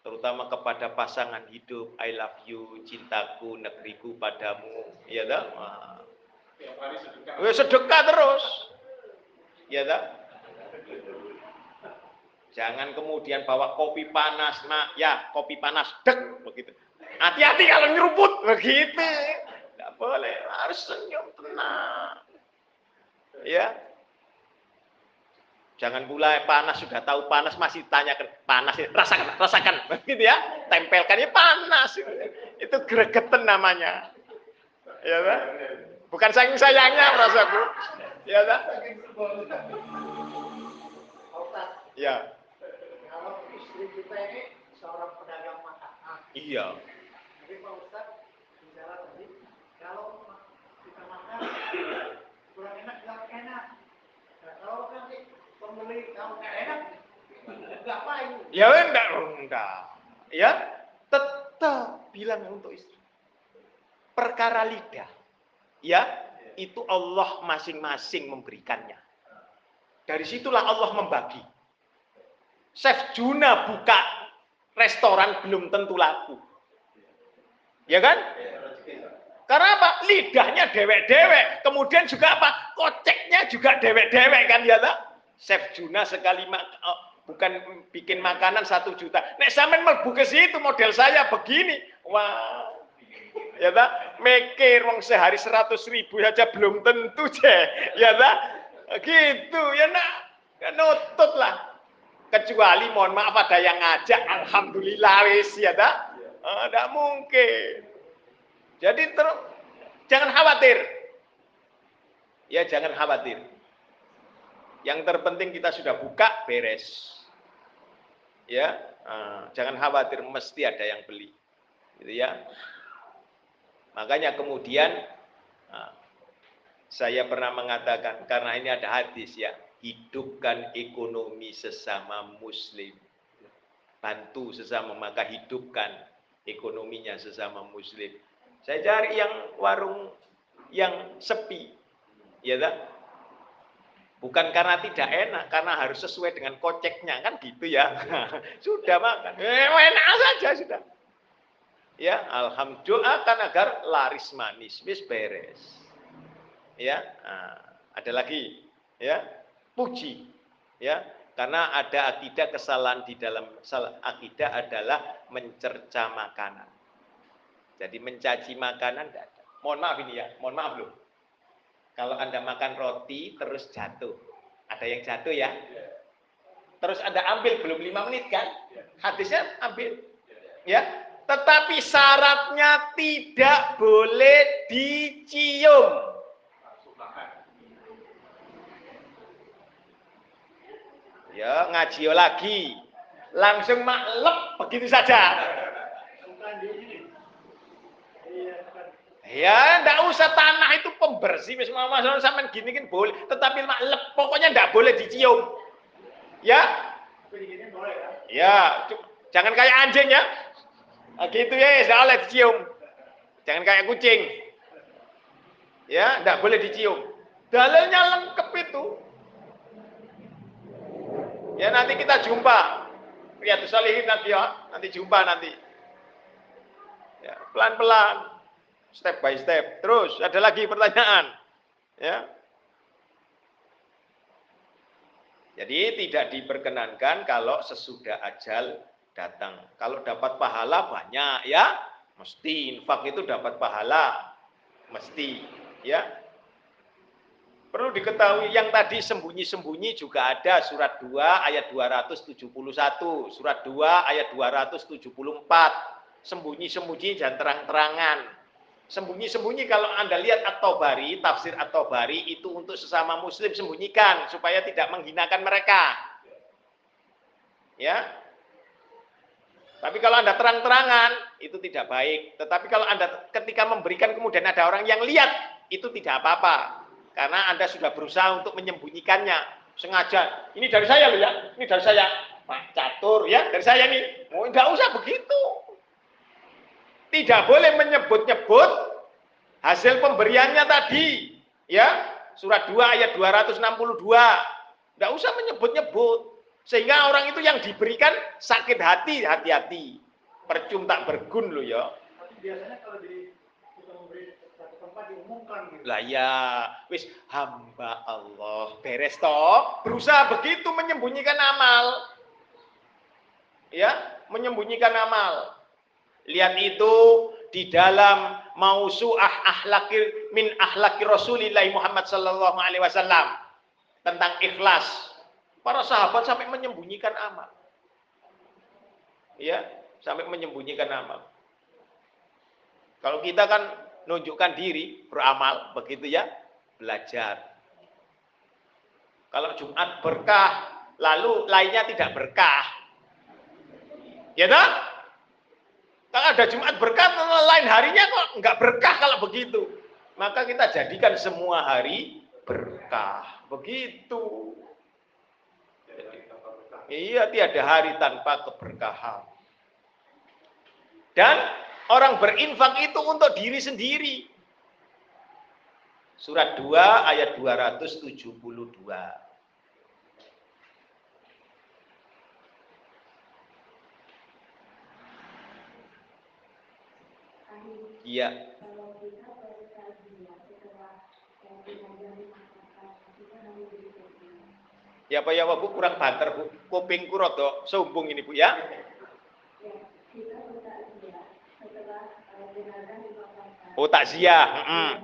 terutama kepada pasangan hidup, I love you, cintaku, negeriku padamu, ya dah. Sedekah. Sedekah terus. Ya dah. Jangan kemudian bawa kopi panas, nak. Ya, kopi panas, dek, begitu. Hati-hati kalau nyeruput, begitu. Tidak boleh, harus senyum tenang. Ya. Jangan pula panas sudah tahu panas masih tanyakan panas rasakan rasakan begitu ya tempelkan ya panas itu gregetan namanya ya kan? Bukan saking sayangnya merasaku ya Ustaz, ya kalau istri kita ini seorang pedagang makanan, iya jadi Pak Ustaz bicara tadi, kalau kita makan kurang enak, nggak enak. Nah, kalau nanti pembeli kalau nggak enak, ngapain? Ya enggak, enggak. Ya, tetap bilang untuk istri. Perkara lidah. Ya, itu Allah masing-masing memberikannya. Dari situlah Allah membagi. Chef Juna buka restoran belum tentu laku. Ya kan? Karena apa? Lidahnya dewek-dewek. Kemudian juga apa? Koceknya juga dewek-dewek kan ya tak? Chef Juna sekali oh, bukan bikin makanan satu juta. Nek sampean mlebu ke situ model saya begini. Wah. Ya tak? Mikir wong sehari seratus ribu aja belum tentu je. Ya tak? Gitu ya nak. Ya, nutut lah. Kecuali mohon maaf ada yang ngajak. Alhamdulillah wis ya tak? Tidak mungkin. Jadi ter, jangan khawatir. Ya jangan khawatir. Yang terpenting kita sudah buka beres. Ya, uh, jangan khawatir mesti ada yang beli. Gitu ya. Makanya kemudian uh, saya pernah mengatakan karena ini ada hadis ya, hidupkan ekonomi sesama muslim. Bantu sesama maka hidupkan ekonominya sesama muslim. Saya cari yang warung yang sepi. Ya tak? Bukan karena tidak enak, karena harus sesuai dengan koceknya kan gitu ya. sudah makan, eh, enak saja sudah. Ya, alhamdulillah kan agar laris manis, bis beres. Ya, nah, ada lagi, ya, puji, ya, karena ada akidah kesalahan di dalam akidah adalah mencerca makanan. Jadi mencaci makanan. Mohon maaf ini ya, mohon maaf loh. Kalau Anda makan roti terus jatuh. Ada yang jatuh ya. Terus Anda ambil belum lima menit kan? Hadisnya ambil. Ya. Tetapi syaratnya tidak boleh dicium. Ya, ngaji lagi. Langsung maklep begitu saja. Ya, ndak usah tanah itu pembersih wis mama sampean gini kan boleh, tetapi maklep pokoknya ndak boleh dicium. Ya? Ya, jangan kayak anjing ya. Nah, gitu ya, ndak boleh dicium. Jangan kayak kucing. Ya, ndak boleh dicium. Dalilnya lengkap itu. Ya nanti kita jumpa. Riyadus Salihin nanti ya, nanti jumpa nanti. Ya, pelan-pelan step by step. Terus ada lagi pertanyaan. Ya. Jadi tidak diperkenankan kalau sesudah ajal datang. Kalau dapat pahala banyak ya, mesti infak itu dapat pahala. Mesti ya. Perlu diketahui yang tadi sembunyi-sembunyi juga ada surat 2 ayat 271, surat 2 ayat 274. Sembunyi-sembunyi dan terang-terangan Sembunyi-sembunyi kalau Anda lihat At-Tabari, tafsir At-Tabari itu untuk sesama muslim sembunyikan supaya tidak menghinakan mereka. Ya. Tapi kalau Anda terang-terangan itu tidak baik. Tetapi kalau Anda ketika memberikan kemudian ada orang yang lihat itu tidak apa-apa. Karena Anda sudah berusaha untuk menyembunyikannya sengaja. Ini dari saya loh ya. Ini dari saya. Pak Catur ya, dari saya nih. Oh, enggak usah begitu tidak boleh menyebut-nyebut hasil pemberiannya tadi. Ya, surat 2 ayat 262. Tidak usah menyebut-nyebut. Sehingga orang itu yang diberikan sakit hati, hati-hati. Percum tak bergun lo ya. Biasanya kalau di diumumkan gitu. Lah ya, wis hamba Allah beres toh. Berusaha begitu menyembunyikan amal. Ya, menyembunyikan amal. Lihat itu di dalam mausuah ahlaki min ahlaki Rasulillah Muhammad sallallahu alaihi wasallam tentang ikhlas. Para sahabat sampai menyembunyikan amal. Ya, sampai menyembunyikan amal. Kalau kita kan nunjukkan diri, beramal, begitu ya, belajar. Kalau Jumat berkah, lalu lainnya tidak berkah. Ya tak? Kalau ada Jumat berkah, lain harinya kok nggak berkah kalau begitu. Maka kita jadikan semua hari berkah. Begitu. Iya, tiada hari tanpa keberkahan. Dan orang berinfak itu untuk diri sendiri. Surat 2 ayat 272. Iya. Ya Pak ya Bu kurang banter Bu. Kupingku rada sombong ini Bu ya. Oh takziah. Mm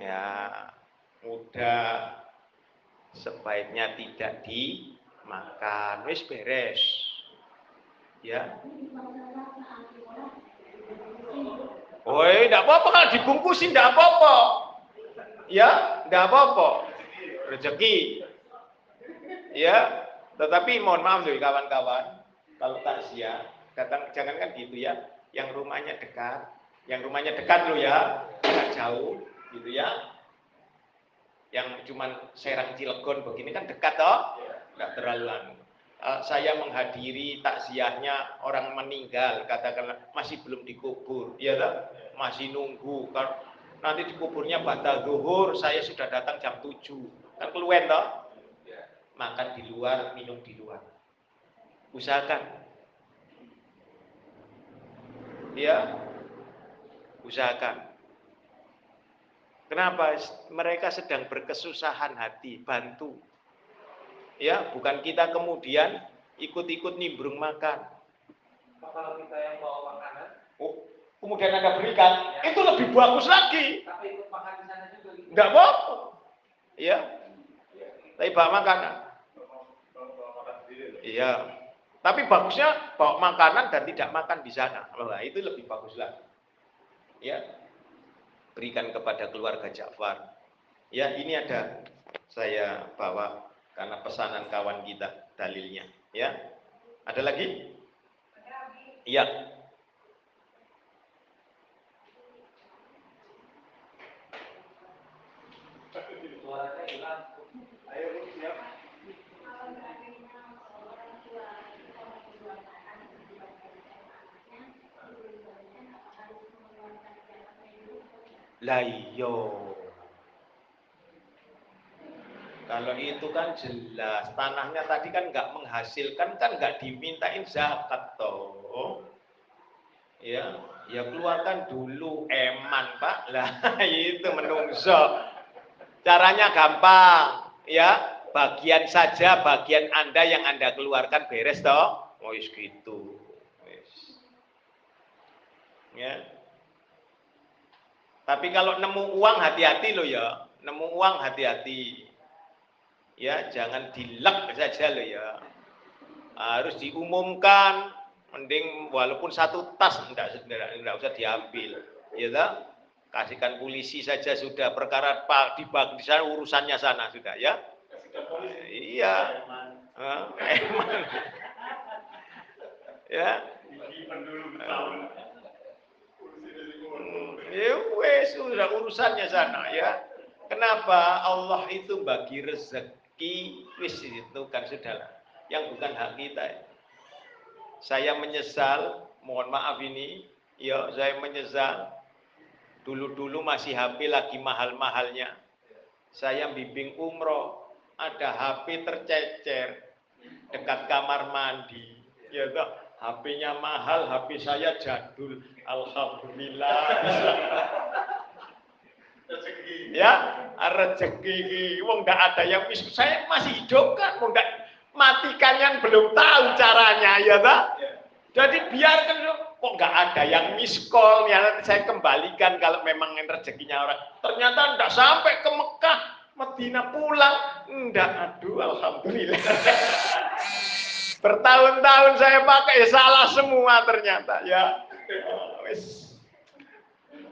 Ya, mudah. Sebaiknya tidak dimakan. Wis beres. Ya. Oh, tidak apa-apa kalau dibungkusin, tidak apa-apa. Ya, tidak apa-apa. Rezeki. Ya, tetapi mohon maaf tuh kawan-kawan, kalau takziah, datang jangan kan gitu ya, yang rumahnya dekat, yang rumahnya dekat lo ya, tidak jauh, gitu ya. Yang cuman Serang Cilegon begini kan dekat toh, tidak terlalu anu. Uh, saya menghadiri takziahnya orang meninggal, katakanlah masih belum dikubur, ya toh? masih nunggu. Kalau nanti dikuburnya batal zuhur, saya sudah datang jam 7. Kan keluar toh? Makan di luar, minum di luar. Usahakan. Ya. Usahakan. Kenapa? Mereka sedang berkesusahan hati, bantu. Ya, bukan kita kemudian ikut-ikut nimbrung makan. Kalau kita yang bawa makanan, Oh, kemudian Anda berikan, itu lebih bagus lagi. tapi ikut makan di sana juga gitu. Enggak apa-apa. Ya. Tapi bawa makanan. Iya. Tapi bagusnya bawa makanan dan tidak makan di sana. Nah, itu lebih bagus lagi. Ya. Berikan kepada keluarga Ja'far. Ya, ini ada saya bawa karena pesanan kawan kita dalilnya, ya. Ada lagi? Iya. Lah iya. Kalau itu kan jelas, tanahnya tadi kan nggak menghasilkan, kan nggak dimintain zakat toh. Ya, ya keluarkan dulu eman pak. Lah itu menungso. Caranya gampang, ya. Bagian saja, bagian anda yang anda keluarkan beres toh. Oh gitu. Ya. Tapi kalau nemu uang hati-hati loh ya. Nemu uang hati-hati. Ya, jangan dilek saja loh ya. Harus diumumkan. Mending walaupun satu tas enggak, enggak, enggak usah diambil. Ya tak? Kasihkan polisi saja sudah perkara pak di di sana urusannya sana sudah ya. Iya. Hah? Eman. ya. Ya wes sudah urusannya sana ya. Kenapa Allah itu bagi rezeki wis itu kan sudahlah. Yang bukan hak kita. ya. Saya menyesal, mohon maaf ini, ya saya menyesal. Dulu-dulu masih HP lagi mahal-mahalnya. Saya bimbing umroh, ada HP tercecer dekat kamar mandi. Ya toh, HP-nya mahal, HP saya jadul. Alhamdulillah. Ya, rezeki. Wong nggak ada yang miskin. Saya masih hidup kan, wong nggak matikan yang belum tahu caranya, ya toh. Jadi biarkan kok nggak ada yang miskol ya nanti saya kembalikan kalau memang rezekinya orang. Ternyata enggak sampai ke Mekah, Medina pulang, enggak. Aduh, alhamdulillah. Bertahun-tahun saya pakai salah semua ternyata ya. Wis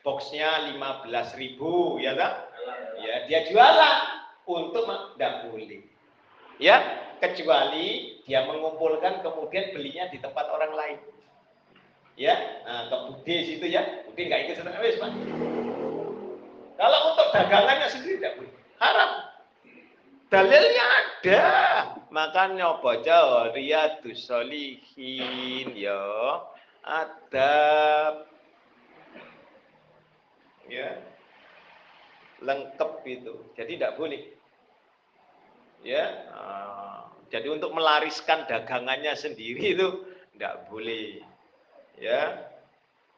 boxnya 15.000 ya kan? Ya, dia jualan untuk tidak boleh. Ya, kecuali dia mengumpulkan kemudian belinya di tempat orang lain. Ya, nah, ke bude situ ya, bude nggak ikut sedekah wis, Pak. Kalau untuk dagangannya sendiri tidak boleh. Haram. Dalilnya ada. Makanya baca Riyadus Solihin ya. Adab. Ya. Lengkap itu. Jadi tidak boleh. Ya. ah, jadi untuk melariskan dagangannya sendiri itu tidak boleh. Ya.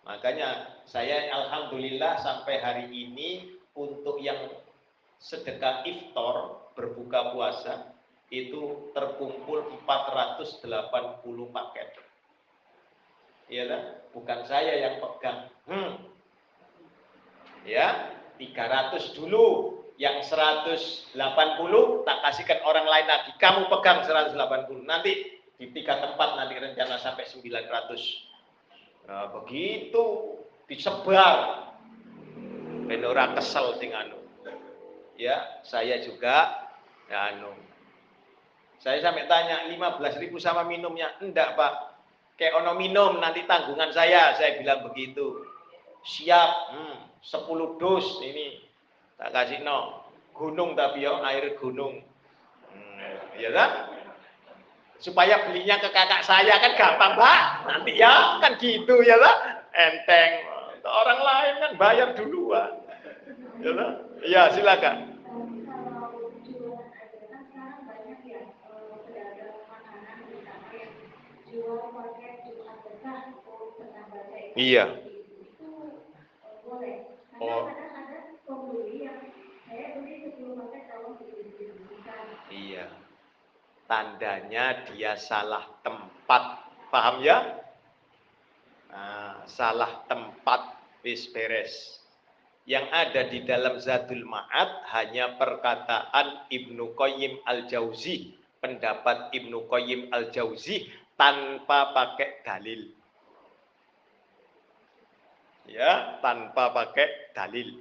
Makanya saya alhamdulillah sampai hari ini untuk yang sedekah iftar berbuka puasa itu terkumpul 480 paket. Iya kan? Bukan saya yang pegang. Hmm. Ya, 300 dulu. Yang 180 tak kasihkan orang lain lagi. Kamu pegang 180. Nanti di tiga tempat nanti rencana sampai 900. Nah, begitu disebar. Ben kesel sing anu. Ya, saya juga ya anu. Saya sampai tanya 15.000 sama minumnya. Enggak, Pak. Kayak ono minum nanti tanggungan saya, saya bilang begitu. Siap, hmm, 10 dus ini tak kasih no. Gunung tapi ya, air gunung. Hmm, ya kan? supaya belinya ke kakak saya kan gampang pak nanti ya kan gitu ya lah enteng orang lain kan bayar duluan ya lah ya silakan. Iya. Itu eh, boleh. Karena Oh. kadang ada pembeli yang saya beli 10 paket tolong didistribusikan. iya. Tandanya dia salah tempat. Paham ya? Nah, salah tempat wis yang ada di dalam Zadul Ma'ad hanya perkataan Ibnu Qayyim Al-Jauzi. Pendapat Ibnu Qayyim Al-Jauzi tanpa pakai dalil ya tanpa pakai dalil.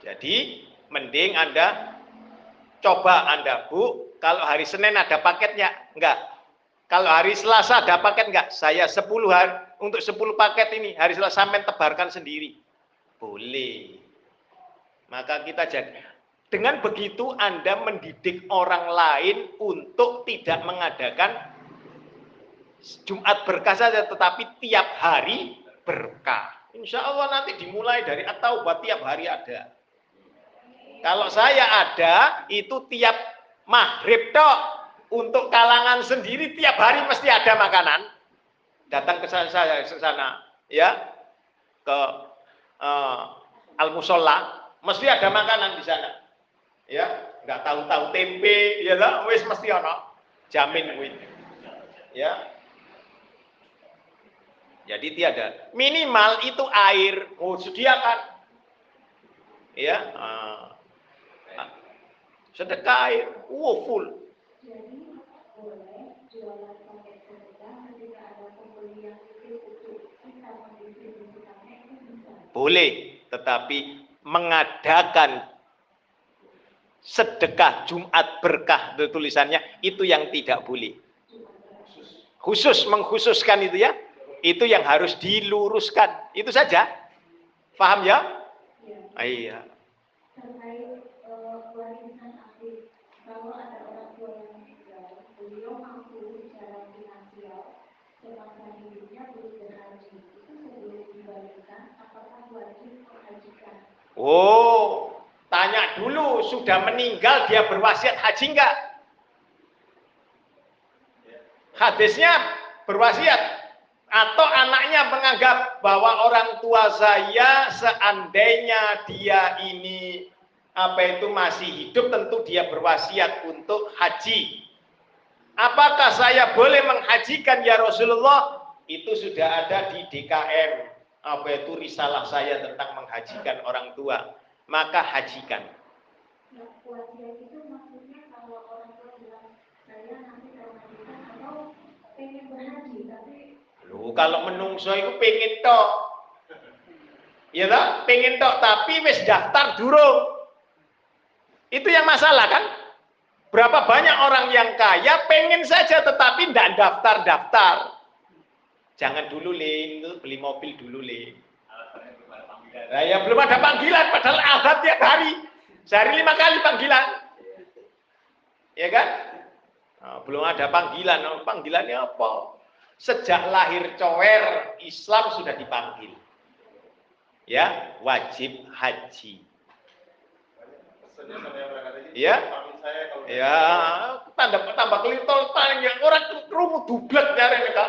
Jadi mending Anda coba Anda Bu kalau hari Senin ada paketnya enggak. Kalau hari Selasa ada paket enggak. Saya 10 hari untuk 10 paket ini hari Selasa sampai tebarkan sendiri. Boleh. Maka kita jadi dengan begitu Anda mendidik orang lain untuk tidak mengadakan Jumat berkah saja, tetapi tiap hari berkah. Insya Allah nanti dimulai dari atau buat tiap hari ada. Kalau saya ada, itu tiap maghrib tok. Untuk kalangan sendiri tiap hari mesti ada makanan. Datang ke sana, saya ke sana, ya ke uh, al musola, mesti ada makanan di sana. Ya, nggak tahu-tahu tempe, ya lah, wis mesti ono. Jamin. Ya, jadi tiada. Minimal itu air. Oh, sediakan. Ya. Ah. sedekah air. Wow, full. Boleh. Tetapi mengadakan sedekah Jumat berkah tulisannya itu yang tidak boleh. Khusus mengkhususkan itu ya. Itu yang harus diluruskan. Itu saja. Paham ya? Ah, iya. terkait warisan aktif kalau ada orang tua yang meninggal beliau mampu secara finansial semasa hidupnya belum berhaji itu sebelum dibalikan apakah wajib menghajikan Oh, tanya dulu sudah meninggal dia berwasiat haji enggak? Hadisnya berwasiat atau anaknya menganggap bahwa orang tua saya seandainya dia ini apa itu masih hidup tentu dia berwasiat untuk haji. Apakah saya boleh menghajikan ya Rasulullah? Itu sudah ada di DKM. Apa itu risalah saya tentang menghajikan orang tua. Maka hajikan. Tapi Loh, kalau menungso itu pengen tok. Ya tak? Pengen tok, tapi wis daftar durung. Itu yang masalah kan? Berapa banyak orang yang kaya pengen saja tetapi tidak daftar-daftar. Jangan dulu Lin, Lu beli mobil dulu Lin. Nah, ya belum ada panggilan padahal azab tiap hari. Sehari lima kali panggilan. Ya kan? Nah, belum ada panggilan. Nah, panggilannya apa? Sejak lahir cower Islam sudah dipanggil. Ya, wajib haji. Kalau Ya, tambah tambah kelitol tanya orang kerumut dublek nyari mereka.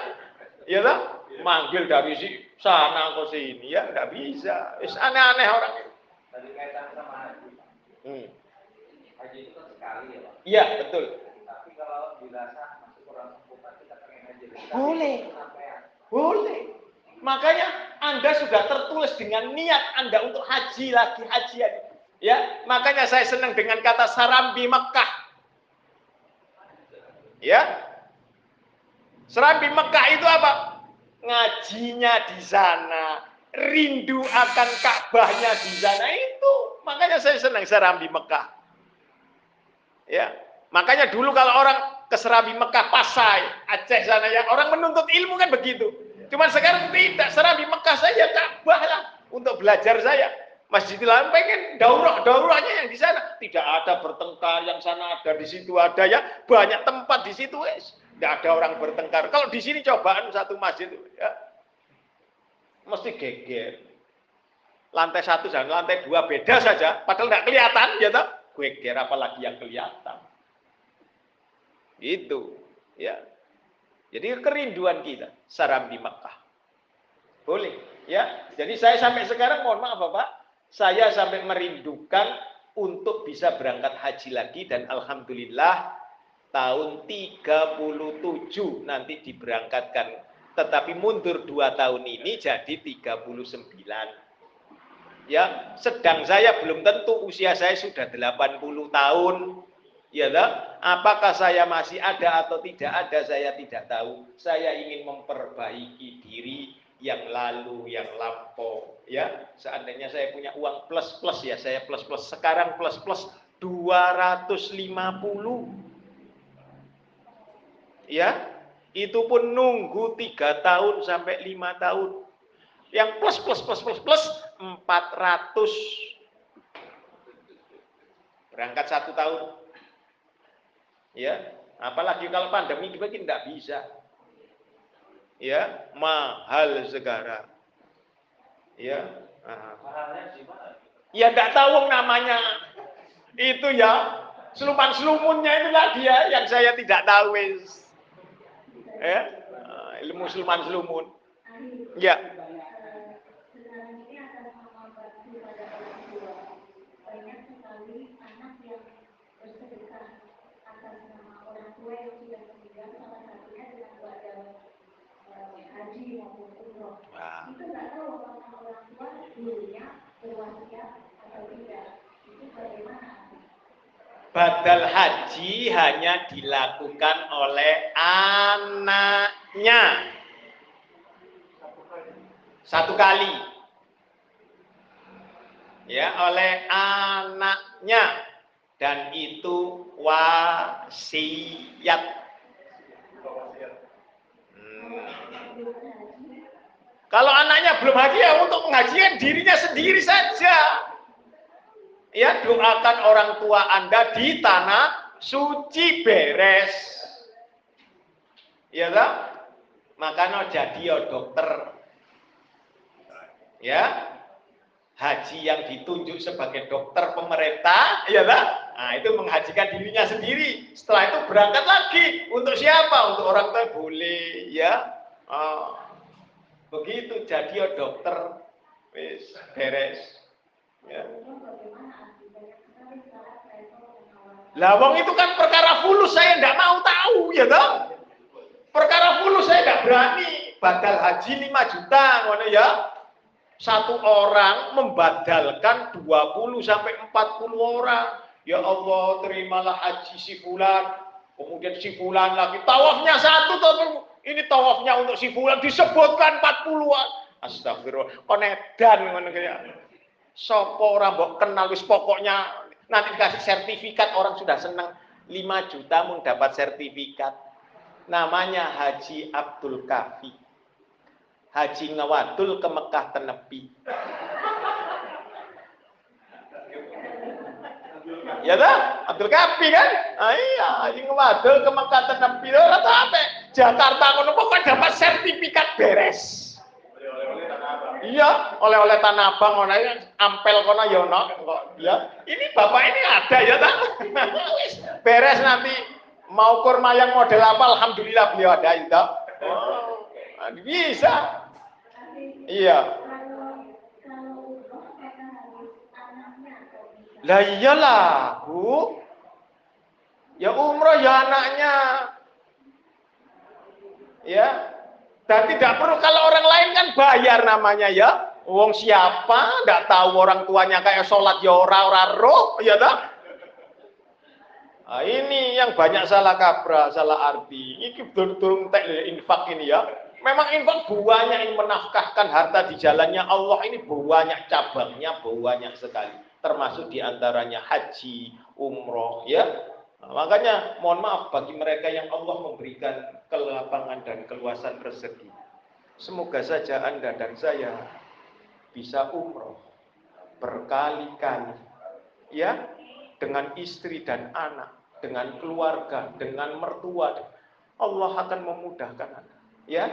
Ya tak? Manggil dari si sana ke sini ya nggak bisa. Is aneh-aneh orang itu. Tadi kaitan sama haji. Hmm. Haji itu kan sekali ya Pak. Iya betul. Tapi kalau dirasa masih kurang sempurna kita pengen haji lagi. Tapi Boleh. Boleh. Makanya Anda sudah tertulis dengan niat Anda untuk haji lagi, haji lagi. Ya, makanya saya senang dengan kata Sarambi Mekah. Ya. Serambi Mekah itu apa? Ngajinya di sana, rindu akan Ka'bahnya di sana itu. Makanya saya senang Serambi Mekah. Ya. Makanya dulu kalau orang ke Serambi Mekah, Pasai, Aceh sana ya, orang menuntut ilmu kan begitu. Cuman sekarang tidak, Serambi Mekah saja Ka'bah lah untuk belajar saya. Masjidil Haram pengen daurah daurahnya yang di sana. Tidak ada bertengkar yang sana ada di situ ada ya. Banyak tempat di situ wes. Tidak ada orang bertengkar. Kalau di sini cobaan satu masjid ya. Mesti geger. Lantai satu dan lantai dua beda saja. Padahal tidak kelihatan ya tak geger apalagi yang kelihatan itu ya. Jadi kerinduan kita saram di Makkah. Boleh ya. Jadi saya sampai sekarang mohon maaf Bapak saya sampai merindukan untuk bisa berangkat haji lagi dan alhamdulillah tahun 37 nanti diberangkatkan. Tetapi mundur dua tahun ini jadi 39 ya sedang saya belum tentu usia saya sudah 80 tahun ya tak? apakah saya masih ada atau tidak ada saya tidak tahu saya ingin memperbaiki diri yang lalu, yang lampau, ya. Seandainya saya punya uang plus plus ya, saya plus plus. Sekarang plus plus 250. Ya, itu pun nunggu tiga tahun sampai lima tahun. Yang plus plus plus plus plus 400. Berangkat satu tahun. Ya, apalagi kalau pandemi begini tidak bisa. Ya mahal sekarang ya. Mahalnya ya tidak tahu namanya. Itu ya seluman selumunnya itulah dia yang saya tidak tahu ya Ah, ilmu seluman selumun. Ya eh, sekarang ini akan mengobati pada orang tua banyak sekali anak yang bersedekah atas nama orang tua yang sudah meninggal salah satunya dengan keluarga eh, haji maupun umroh Wah. itu nggak tahu apakah orang tua dulunya berwasiat atau tidak. Itu bagaimana? Badal haji hanya dilakukan oleh anaknya. Satu kali. Ya oleh anaknya. Dan itu wasiat. Hmm. Kalau anaknya belum haji ya untuk pengajian dirinya sendiri saja. Ya doakan orang tua Anda di tanah suci beres. Ya tak? Makanya jadi ya dokter. Ya. Haji yang ditunjuk sebagai dokter pemerintah, ya tak? Nah, itu menghajikan dirinya sendiri. Setelah itu berangkat lagi. Untuk siapa? Untuk orang tua boleh, ya. Oh. Begitu jadi ya dokter wis beres. Ya. Lawang itu kan perkara fulus saya tidak mau tahu ya toh. Perkara fulus saya tidak berani. Badal haji 5 juta ngono ya. Satu orang membadalkan 20 sampai 40 orang. Ya Allah, terimalah haji si fulan. Kemudian si fulan lagi tawafnya satu tuh ini tawafnya untuk si fulan disebutkan 40-an. Astagfirullah. Konedan ngono kaya. Sopo orang mbok kenal wis pokoknya nanti dikasih sertifikat orang sudah senang 5 juta dapat sertifikat. Namanya Haji Abdul Kafi. Haji Ngawadul ke Mekah Tenepi. Ya dah, Abdul Kafi kan? Ah, iya, Haji Ngawadul ke Mekah Tenepi. Ora apa? Jakarta ngono pokoknya dapat sertifikat beres. Iya, oleh-oleh tanah abang ngono ampel kono ya ono kok. Ya, ini bapak ini ada ya tak? beres nanti mau kurma yang model apa alhamdulillah beliau ada itu. Oh, bisa. Iya. Lah iyalah, Bu. Ya umroh ya anaknya. Ya. Dan tidak perlu kalau orang lain kan bayar namanya ya. Wong siapa? Tidak tahu orang tuanya kayak sholat ya ora ora roh, ya tak? Nah, ini yang banyak salah kaprah, salah arti. Ini turun tek infak ini ya. Memang infak banyak yang menafkahkan harta di jalannya Allah ini banyak cabangnya, banyak sekali. Termasuk di antaranya haji, umroh, ya. Nah, makanya mohon maaf bagi mereka yang Allah memberikan kelapangan dan keluasan rezeki. Semoga saja Anda dan saya bisa umroh berkali-kali. Ya, dengan istri dan anak, dengan keluarga, dengan mertua. Allah akan memudahkan Anda. Ya,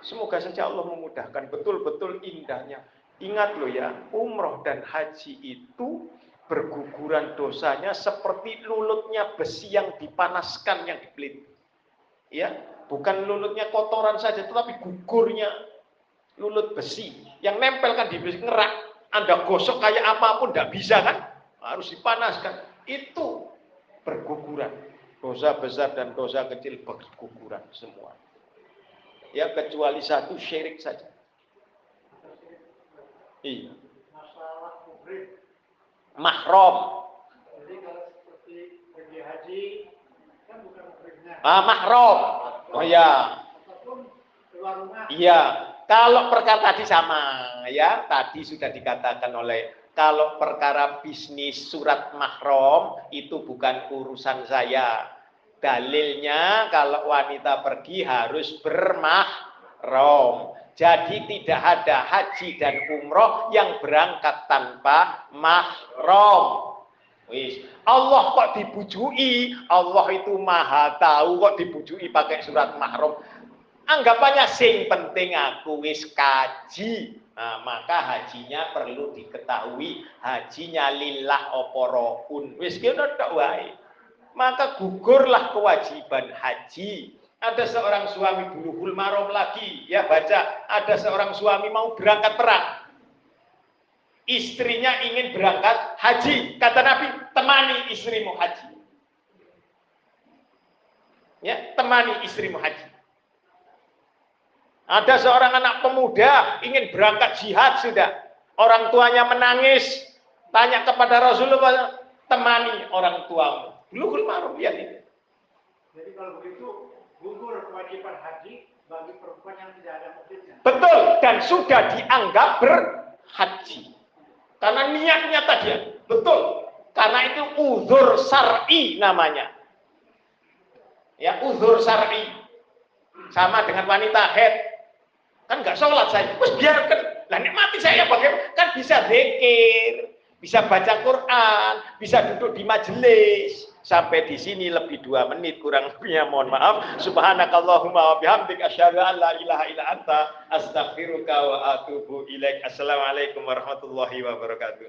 semoga saja Allah memudahkan betul-betul indahnya. Ingat loh ya, umroh dan haji itu berguguran dosanya seperti lulutnya besi yang dipanaskan yang dipelit. Ya, bukan lulutnya kotoran saja tetapi gugurnya lulut besi yang nempel kan di besi ngerak. Anda gosok kayak apa pun tidak bisa kan? Harus dipanaskan. Itu berguguran. Dosa besar dan dosa kecil berguguran semua. Ya kecuali satu syirik saja. Iya. Mahrom. Jadi kalau seperti pergi haji kan bukan muhrimnya. Ah, mahrom. Oh ya. Rumah. Iya. Kalau perkara tadi sama ya, tadi sudah dikatakan oleh kalau perkara bisnis surat mahrom itu bukan urusan saya. Dalilnya kalau wanita pergi harus bermahrom. Jadi tidak ada haji dan umroh yang berangkat tanpa mahram. Wis, Allah kok dibujui, Allah itu maha tahu kok dibujui pakai surat mahram. Anggapannya sing penting aku wis kaji. Nah, maka hajinya perlu diketahui hajinya lillah oporoun. Wis kena tok wae. Maka gugurlah kewajiban haji ada seorang suami bulughul marom lagi, ya baca, ada seorang suami mau berangkat perang. Istrinya ingin berangkat haji. Kata Nabi, temani istrimu haji. Ya, temani istrimu haji. Ada seorang anak pemuda ingin berangkat jihad sudah. Orang tuanya menangis. Tanya kepada Rasulullah, temani orang tuamu. Bulughul marom, lihat ini. Jadi kalau begitu gugur kewajiban haji bagi perempuan yang tidak ada muhrimnya. Betul dan sudah dianggap berhaji. Karena niatnya tadi ya, betul. Karena itu uzur sar'i namanya. Ya, uzur sar'i. Sama dengan wanita head. Kan nggak sholat saya. Terus biarkan. Lah mati saya bagaimana? Kan bisa zikir, bisa baca Quran, bisa duduk di majelis. Sampai di sini lebih dua menit kurang lebihnya mohon maaf. Subhanakallahumma wa bihamdik asyhadu an la ilaha illa anta astaghfiruka wa atubu ilaik. Assalamualaikum warahmatullahi wabarakatuh.